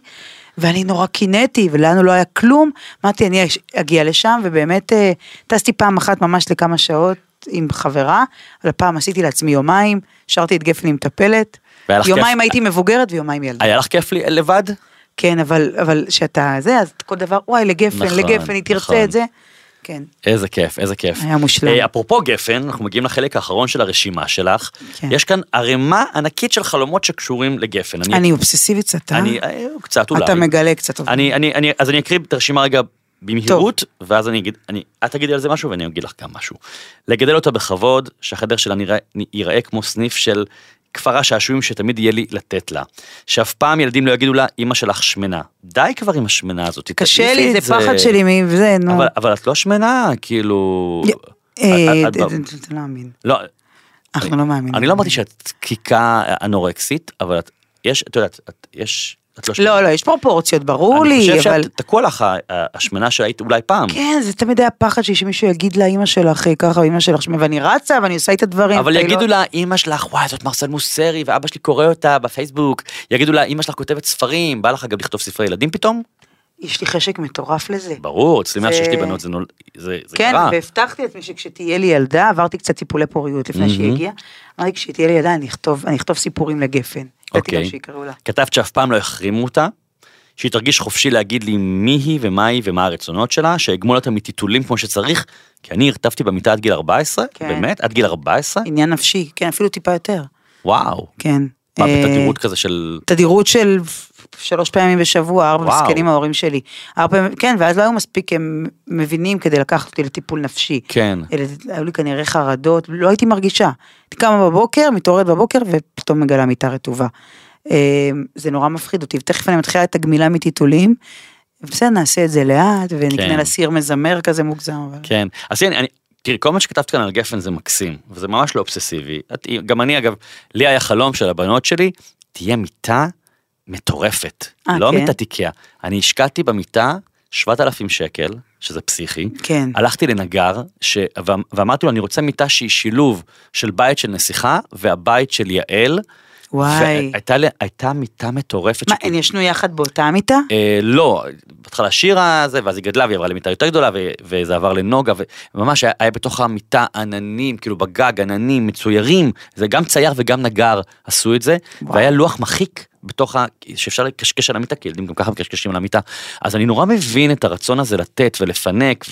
ואני נורא קינאתי, ולנו לא היה כלום. אמרתי, אני אגיע לשם, ובאמת אה, טסתי פעם אחת ממש לכמה שעות עם חברה, אבל הפעם עשיתי לעצמי יומיים, שרתי את גפני עם מטפלת. לך יומיים כיף? הייתי מבוגרת ויומיים ילדה. היה לך כיף לי לבד? כן, אבל, אבל שאתה זה, אז כל דבר, וואי, לגפן, נכון, לגפן, היא תרצה נכון. את זה. כן. איזה כיף, איזה כיף. היה מושלם. אה, אפרופו גפן, אנחנו מגיעים לחלק האחרון של הרשימה שלך. כן. יש כאן ערימה ענקית של חלומות שקשורים לגפן. אני אובססיבית קצת, אה? אני, קצת אולי. אתה מגלה קצת. אני, אני, אני, אז אני אקריא את הרשימה רגע במהירות, ואז אני אגיד, אני, את תגידי על זה משהו ואני אגיד לך גם משהו. לגדל אותה בכבוד, שהחדר שלה נראה, ייראה כמו סניף של כפר השעשועים שתמיד יהיה לי לתת לה. שאף פעם ילדים לא יגידו לה, אמא שלך שמנה. די כבר עם השמנה הזאת. קשה לי, זה פחד שלי מזה, נו. אבל, את לא שמנה, כאילו... אה, את- את- אתה לא מאמין. לא, אנחנו לא מאמינים. אני לא אמרתי שאת קיקה אנורקסית, אבל את, יש, את יודעת, את, יש, את לא שמנה. לא, לא, יש פרופורציות, ברור לי, אני חושב אבל... שאת תקוע לך ה- השמנה שהיית אולי פעם. כן, זה תמיד היה פחד שמישהו יגיד לה, אמא שלך אה, ככה, אמא שלך שמנה, ואני רצה ואני עושה את הדברים. אבל ואני יגידו לא- לה, אמא שלך, וואי, זאת מרסל מוסרי, ואבא שלי קורא אותה בפייסבוק. יגידו לה, אמא שלך כותבת ספרים, בא לך גם לכתוב ספרי ילדים פתאום? יש לי חשק מטורף לזה. ברור, אצלי מאז שיש לי בנות זה נול- זה זה כן, קרה. והבטחתי לעצמי שכשתהיה לי ילדה, עברתי קצת טיפולי פוריות לפני שהיא הגיעה, אמרתי כשתהיה לי ילדה אני אכתוב, אני אכתוב סיפורים לגפן. גם אוקיי. שיקראו לה. כתבת שאף פעם לא יחרימו אותה, שהיא תרגיש חופשי להגיד לי מי היא ומה היא ומה הרצונות שלה, שאגמול אותה מטיטולים כמו שצריך, כי אני הרטבתי במיטה עד גיל 14, כן. באמת, עד גיל 14, עניין נפשי, כן, אפילו טיפה יותר. וואו. כן. מה, אה, בתדירות כזה של... תדירות של שלוש פעמים בשבוע, ארבע וואו. מסכנים ההורים שלי. ארבע כן, ואז לא היו מספיק הם מבינים כדי לקחת אותי לטיפול נפשי. כן. אלה, היו לי כנראה חרדות, לא הייתי מרגישה. הייתי קמה בבוקר, מתעוררת בבוקר ופתאום מגלה מיטה רטובה. אה, זה נורא מפחיד אותי, ותכף אני מתחילה את הגמילה מטיטולים. בסדר, נעשה את זה לאט, ונקנה כן. לה סיר מזמר כזה מוגזם. אבל... כן, אז הנה, אני, תראי, כל מה שכתבת כאן על גפן זה מקסים, וזה ממש לא אובססיבי. את, גם אני, אגב, לי היה חלום של הבנות שלי, תהיה מיטה מטורפת, אה, לא כן? מיטת איקאה. אני השקעתי במיטה 7,000 שקל, שזה פסיכי. כן. הלכתי לנגר, ש... ואמ- ואמרתי לו, אני רוצה מיטה שהיא שילוב של בית של נסיכה והבית של יעל. וואי. והייתה לי- הייתה מיטה מטורפת. מה, שכאילו- הן ישנו יחד באותה מיטה? אה, לא, בהתחלה שירה זה, ואז היא גדלה והיא עברה למיטה יותר גדולה, ו- וזה עבר לנוגה, וממש היה, היה בתוך המיטה עננים, כאילו בגג עננים מצוירים, זה גם צייר וגם נגר עשו את זה, וואו. והיה לוח מחיק בתוך ה... שאפשר לקשקש על המיטה, כי ילדים גם ככה מקשקשים על המיטה, אז אני נורא מבין את הרצון הזה לתת ולפנק,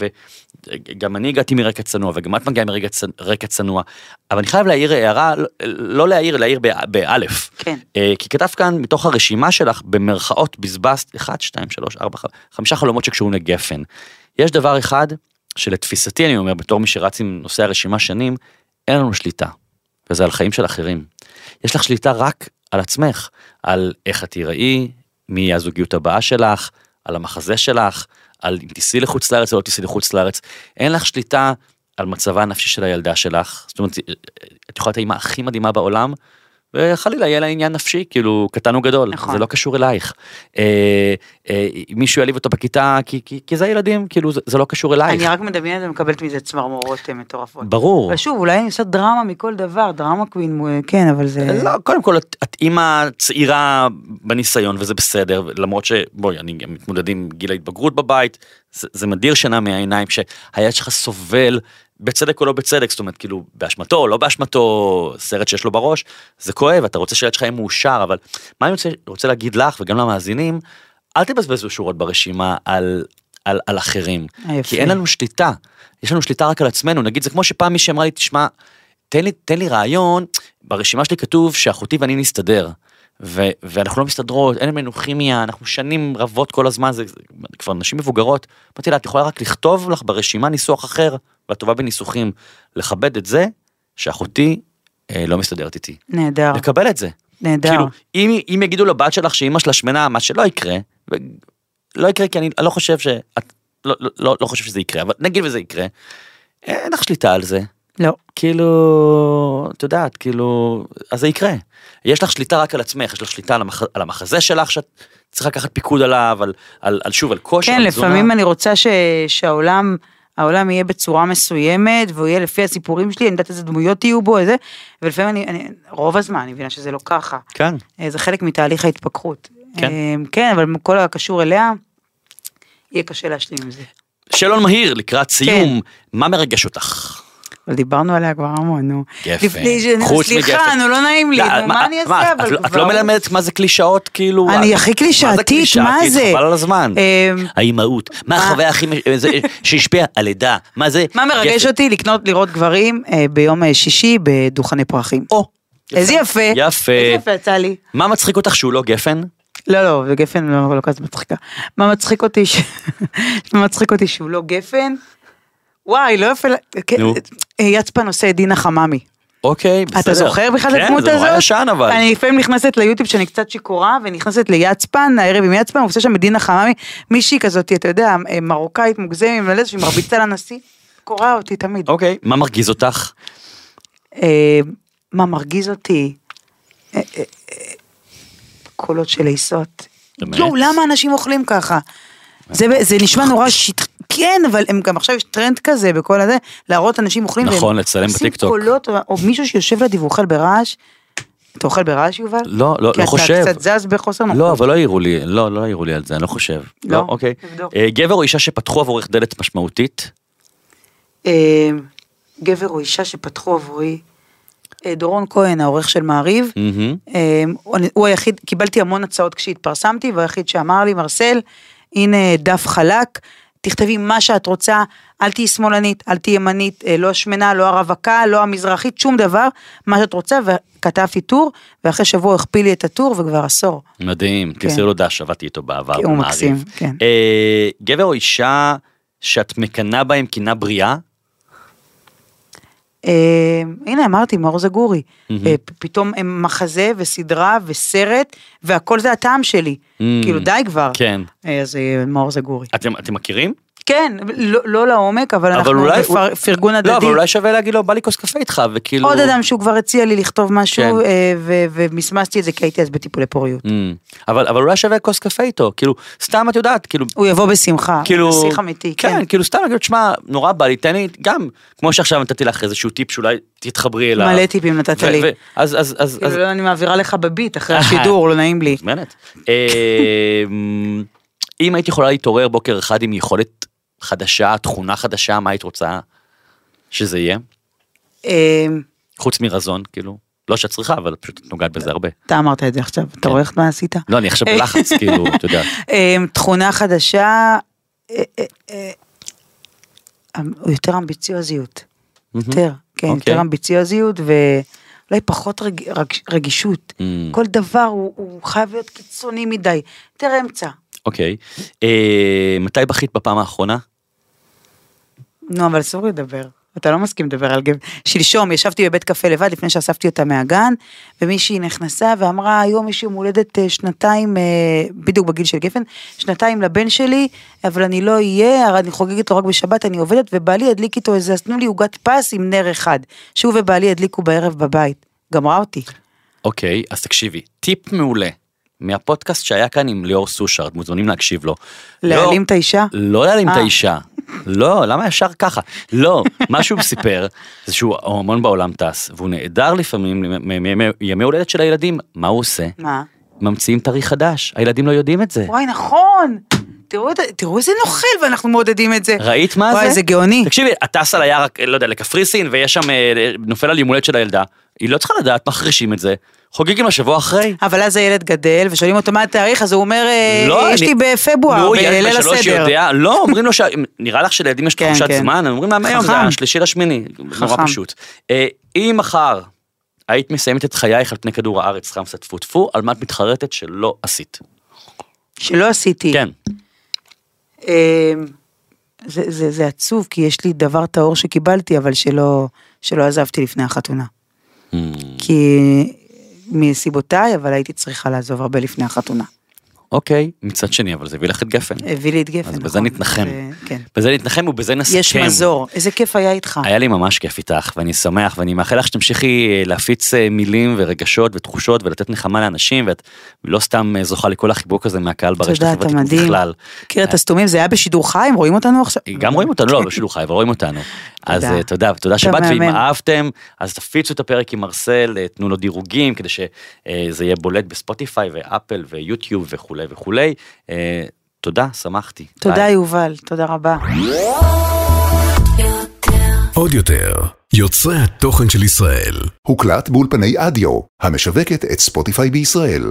וגם אני הגעתי מרקע צנוע, וגם את מגיעה מרקע צנ- רקע צנוע, אבל אני חייב להעיר הערה, לא- לא להעיר, להעיר בא- באלף. כן. אה, כי כתבת כאן מתוך הרשימה שלך במרכאות בזבזת 1, 2, 3, 4, 5 חלומות שקשורים לגפן. יש דבר אחד שלתפיסתי אני אומר בתור מי שרץ עם נושא הרשימה שנים, אין לנו שליטה, וזה על חיים של אחרים. יש לך שליטה רק על עצמך, על איך את תיראי, מי הזוגיות הבאה שלך, על המחזה שלך, על אם תיסעי לחוץ לארץ או לא תיסעי לחוץ לארץ. אין לך שליטה על מצבה הנפשי של הילדה שלך. זאת אומרת, את יכולה להיות האימא הכי מדהימה בעולם, וחלילה יהיה לה עניין נפשי, כאילו, קטן או גדול, נכון. זה לא קשור אלייך. אה, אה, מישהו יעליב אותו בכיתה, כי, כי, כי זה ילדים, כאילו, זה, זה לא קשור אלייך. אני רק מדמיינת ומקבלת מזה צמרמורות אה, מטורפות. ברור. אבל שוב, אולי אני עושה דרמה מכל דבר, דרמה קווין, אה, כן, אבל זה... לא, קודם כל את, את אימא צעירה בניסיון וזה בסדר למרות שבואי אני מתמודד עם גיל ההתבגרות בבית זה, זה מדיר שינה מהעיניים שהילד שלך סובל בצדק או לא בצדק זאת אומרת כאילו באשמתו או לא באשמתו סרט שיש לו בראש זה כואב אתה רוצה שהילד שלך יהיה מאושר אבל מה אני רוצה, רוצה להגיד לך וגם למאזינים אל תבזבזו שורות ברשימה על, על, על אחרים יפה. כי אין לנו שליטה יש לנו שליטה רק על עצמנו נגיד זה כמו שפעם מישהי אמרה לי תשמע תן לי, תן לי רעיון, ברשימה שלי כתוב שאחותי ואני נסתדר. ו- ואנחנו לא מסתדרות, אין לנו כימיה, אנחנו שנים רבות כל הזמן, זה, זה כבר נשים מבוגרות. אמרתי לה, את יכולה רק לכתוב לך ברשימה ניסוח אחר, ואת טובה בניסוחים. לכבד את זה שאחותי אה, לא מסתדרת איתי. נהדר, לקבל את זה. נהדר. כאילו, אם, אם יגידו לבת שלך שאימא שלה שמנה, מה שלא יקרה, ו- לא יקרה כי אני לא חושב ש... את, לא, לא, לא, לא חושב שזה יקרה, אבל נגיד וזה יקרה, אין לך שליטה על זה. לא, כאילו, את יודעת, כאילו, אז זה יקרה. יש לך שליטה רק על עצמך, יש לך שליטה על, המח, על המחזה שלך, שאת צריכה לקחת פיקוד עליו, על, על, על שוב, על כושר, כן, על. לפעמים אני רוצה ש... שהעולם, העולם יהיה בצורה מסוימת, והוא יהיה לפי הסיפורים שלי, אני יודעת איזה דמויות יהיו בו, איזה, ולפעמים אני, אני, רוב הזמן אני מבינה שזה לא ככה. כן. אה, זה חלק מתהליך ההתפכחות. כן. אה, כן, אבל כל הקשור אליה, יהיה קשה להשלים עם זה. שאלון מהיר לקראת כן. סיום, מה מרגש אותך? אבל דיברנו עליה כבר המון, נו. גפן. חוץ סליחה, מגפן. נו, לא נעים לי, לא, מה אני אעשה, את אבל לא- את כבר... לא מלמדת מה זה קלישאות, כאילו? אני הכי קלישאתית? מה זה? חבל על הזמן. אמ, האימהות, מה החוויה הכי זה- שהשפיעה? הלידה, מה זה? מה מרגש. אותי? לקנות, לראות גברים אה, ביום אה, שישי בדוכני פרחים. או. איזה יפה. יפה. איזה יפה יצא לי. מה מצחיק אותך שהוא לא גפן? לא, לא, וגפן לא, לא כזה מצחיקה. מה מצחיק אותי, ש... מה מצחיק אותי שהוא לא גפן? וואי, לא יפה, כן, נו. יצפן עושה את דינה חממי. אוקיי, בסדר. אתה זוכר בכלל את הדמות כן, זה הזאת? נורא ישן אבל. אני לפעמים נכנסת ליוטיוב שאני קצת שיכורה, ונכנסת ליצפן, הערב עם יצפן, ועושה שם את דינה חממי, מישהי כזאת, אתה יודע, אה, מרוקאית מוגזמת, עם מלא, שהיא מרביצה לנשיא, קורע אותי תמיד. אוקיי, מה מרגיז אותך? אה, מה מרגיז אותי? אה, קולות של לעיסות. באמת? יואו, למה אנשים אוכלים ככה? זה, נשמע נורא שיט... כן, אבל הם גם עכשיו יש טרנד כזה בכל הזה, להראות אנשים אוכלים. נכון, לצלם בטיקטוק. קולות, או, מישהו שיושב לידי ואוכל ברעש. אתה אוכל ברעש, יובל? לא, לא, כי לא אתה חושב. קצת זז בחוסר נוחות. לא, אבל לא העירו לי, לא, לא העירו לי על זה, אני לא חושב. לא? אוקיי. תבדוק. אה, גבר או אישה שפתחו עבורך דלת משמעותית? אה, גבר או אישה שפתחו עבורי. אה, דורון כהן, העורך של מעריב. הוא- היחיד, קיבלתי המון הצעות כשהתפרסמתי, והוא היחיד שאמר לי, מרסל, הנה דף חלק, תכתבי מה שאת רוצה, אל תהיי שמאלנית, אל תהיי ימנית, אה, לא השמנה, לא הרווקה, לא המזרחית, שום דבר, מה שאת רוצה, וכתבתי טור, ואחרי שבוע הכפיל לי את הטור, וכבר עשור. מדהים, כן. תמסרי לו דש, עבדתי איתו בעבר הוא. מקסים, כן. אה, גבר או אישה שאת מקנאה בהם קינה בריאה? אה, הנה אמרתי, מאור זגורי. אה, פתאום הם מחזה וסדרה וסרט, והכל זה הטעם שלי, Mm. כאילו די כבר. כן. אה, אז אה, מאור זגורי. אתם אתם מכירים? כן, לא, לא לעומק, אבל אנחנו אולי- בפרגון הדדי. לא, אבל אולי שווה להגיד לו, בא לי כוס קפה איתך, וכאילו... עוד אדם שהוא כבר הציע לי לכתוב משהו, כן. אה, ו- ומסמסתי את זה כי הייתי אז בטיפולי פוריות. Mm. אבל אבל אולי שווה כוס קפה איתו, כאילו, סתם את יודעת, כאילו... הוא יבוא בשמחה, כאילו, שיח אמיתי, כן. כן, כאילו סתם להגיד, תשמע, נורא בא לי, תן לי, גם, כמו שעכשיו נתתי לך איזשהו טיפ שאולי תתחברי אליו. מלא טיפים נתת ו- לי. ו- אז, אז, אז, אז, כאילו אני מעבירה לך בביט אחרי. השידור, לא נעים לי. אמ, אם היית יכולה להתעורר בוקר אחד עם יכולת חדשה, תכונה חדשה, מה היית רוצה שזה יהיה? אה, חוץ מרזון, כאילו. לא שאת צריכה, אבל פשוט את נוגעת בזה הרבה. אתה אמרת את זה עכשיו, אתה רואה איך מה עשית? לא, אני עכשיו בלחץ, כאילו, את יודעת. אה, תכונה חדשה, אה, אה, אה, אמ- יותר אמביציוזיות. יותר, כן, אוקיי. יותר אמביציוזיות ואולי פחות רג- רג- רגישות. Mm. כל דבר הוא הוא חייב להיות קיצוני מדי. יותר אמצע. אוקיי. מתי בכית בפעם האחרונה? נו, אבל אסור לדבר. אתה לא מסכים לדבר על גבר. שלשום ישבתי בבית קפה לבד לפני שאספתי אותה מהגן, ומישהי נכנסה ואמרה, היום יש יום הולדת אה, שנתיים, אה, בדיוק בגיל של גפן, שנתיים לבן שלי, אבל אני לא אהיה, הרי אני חוגגת לו רק בשבת, אני עובדת, ובעלי ידליק איתו איזה, אז תנו לי עוגת פס עם נר אחד. שהוא ובעלי ידליקו בערב בבית. גמרה אותי. אוקיי, אז תקשיבי, טיפ מעולה. מהפודקאסט שהיה כאן עם ליאור סושרד, מוזמנים להקשיב לו. להעלים לא- את האישה? לא להעלים את אה. האישה. לא, למה ישר ככה? לא, מה שהוא סיפר זה שהוא המון בעולם טס, והוא נעדר לפעמים מ- מ- מ- ימי הולדת של הילדים, מה הוא עושה? מה? ממציאים תאריך חדש, הילדים לא יודעים את זה. וואי, נכון. תראו, תראו איזה נוכל ואנחנו מעודדים את זה. ראית מה זה? וואי, זה גאוני. תקשיבי, את טסה ליער, לא יודע, לקפריסין, ויש שם, אה, נופל על יום הולדת של הילדה, היא לא צריכה לדעת, מחרישים את זה, חוגגים לשבוע אחרי. אבל אז הילד גדל, ושואלים אותו מה התאריך, אז הוא אומר, אה, לא, יש אני- לי בפברואר, נו, ילד בליל בן שלוש הסדר. יודע, לא, אומרים לו, ש... נראה לך שלילדים יש כן, תחושת כן. זמן, אומרים להם היום, זה. השלישי לשמיני, נורא. פשוט. אה, אם מחר היית מסיימת את חייך על פני כדור הארץ, חמסה טפו טפו, על מה את מתחרטת שלא עשית? שלא עשיתי. כן. אה, זה, זה, זה עצוב, כי יש לי דבר טהור שקיבלתי, אבל שלא, שלא עזבתי לפני החתונה. Mm, כי מסיבותיי, אבל הייתי צריכה לעזוב הרבה לפני החתונה. אוקיי, מצד שני, אבל זה הביא לך את גפן. הביא לי את גפן, אז נכון. בזה נתנחם. כן. בזה נתנחם ובזה נסכם. יש מזור, איזה כיף היה איתך. היה לי ממש כיף איתך, ואני שמח, ואני מאחל לך שתמשיכי אה, להפיץ אה, מילים ורגשות ותחושות ולתת נחמה לאנשים, ואת לא סתם אה, זוכה לכל החיבוק הזה מהקהל ברשת החברתית. בכלל. מכיר את הסתומים, זה היה בשידור חי, הם רואים אותנו עכשיו? גם רואים אותנו, לא, לא שידור חי, אבל רואים אותנו. אז תודה. תודה, שבאת, ואם. אהבתם, אז תפיצו את הפרק עם מרסל, תנו לו דירוגים, כדי שזה יהיה בולט בספוטיפיי ואפל ויוטיוב וכולי וכולי. אה, תודה, שמחתי. תודה ביי. יובל, תודה רבה. עוד יותר, יוצרי התוכן של ישראל. הוקלט באולפני אדיו, המשווקת את ספוטיפיי בישראל.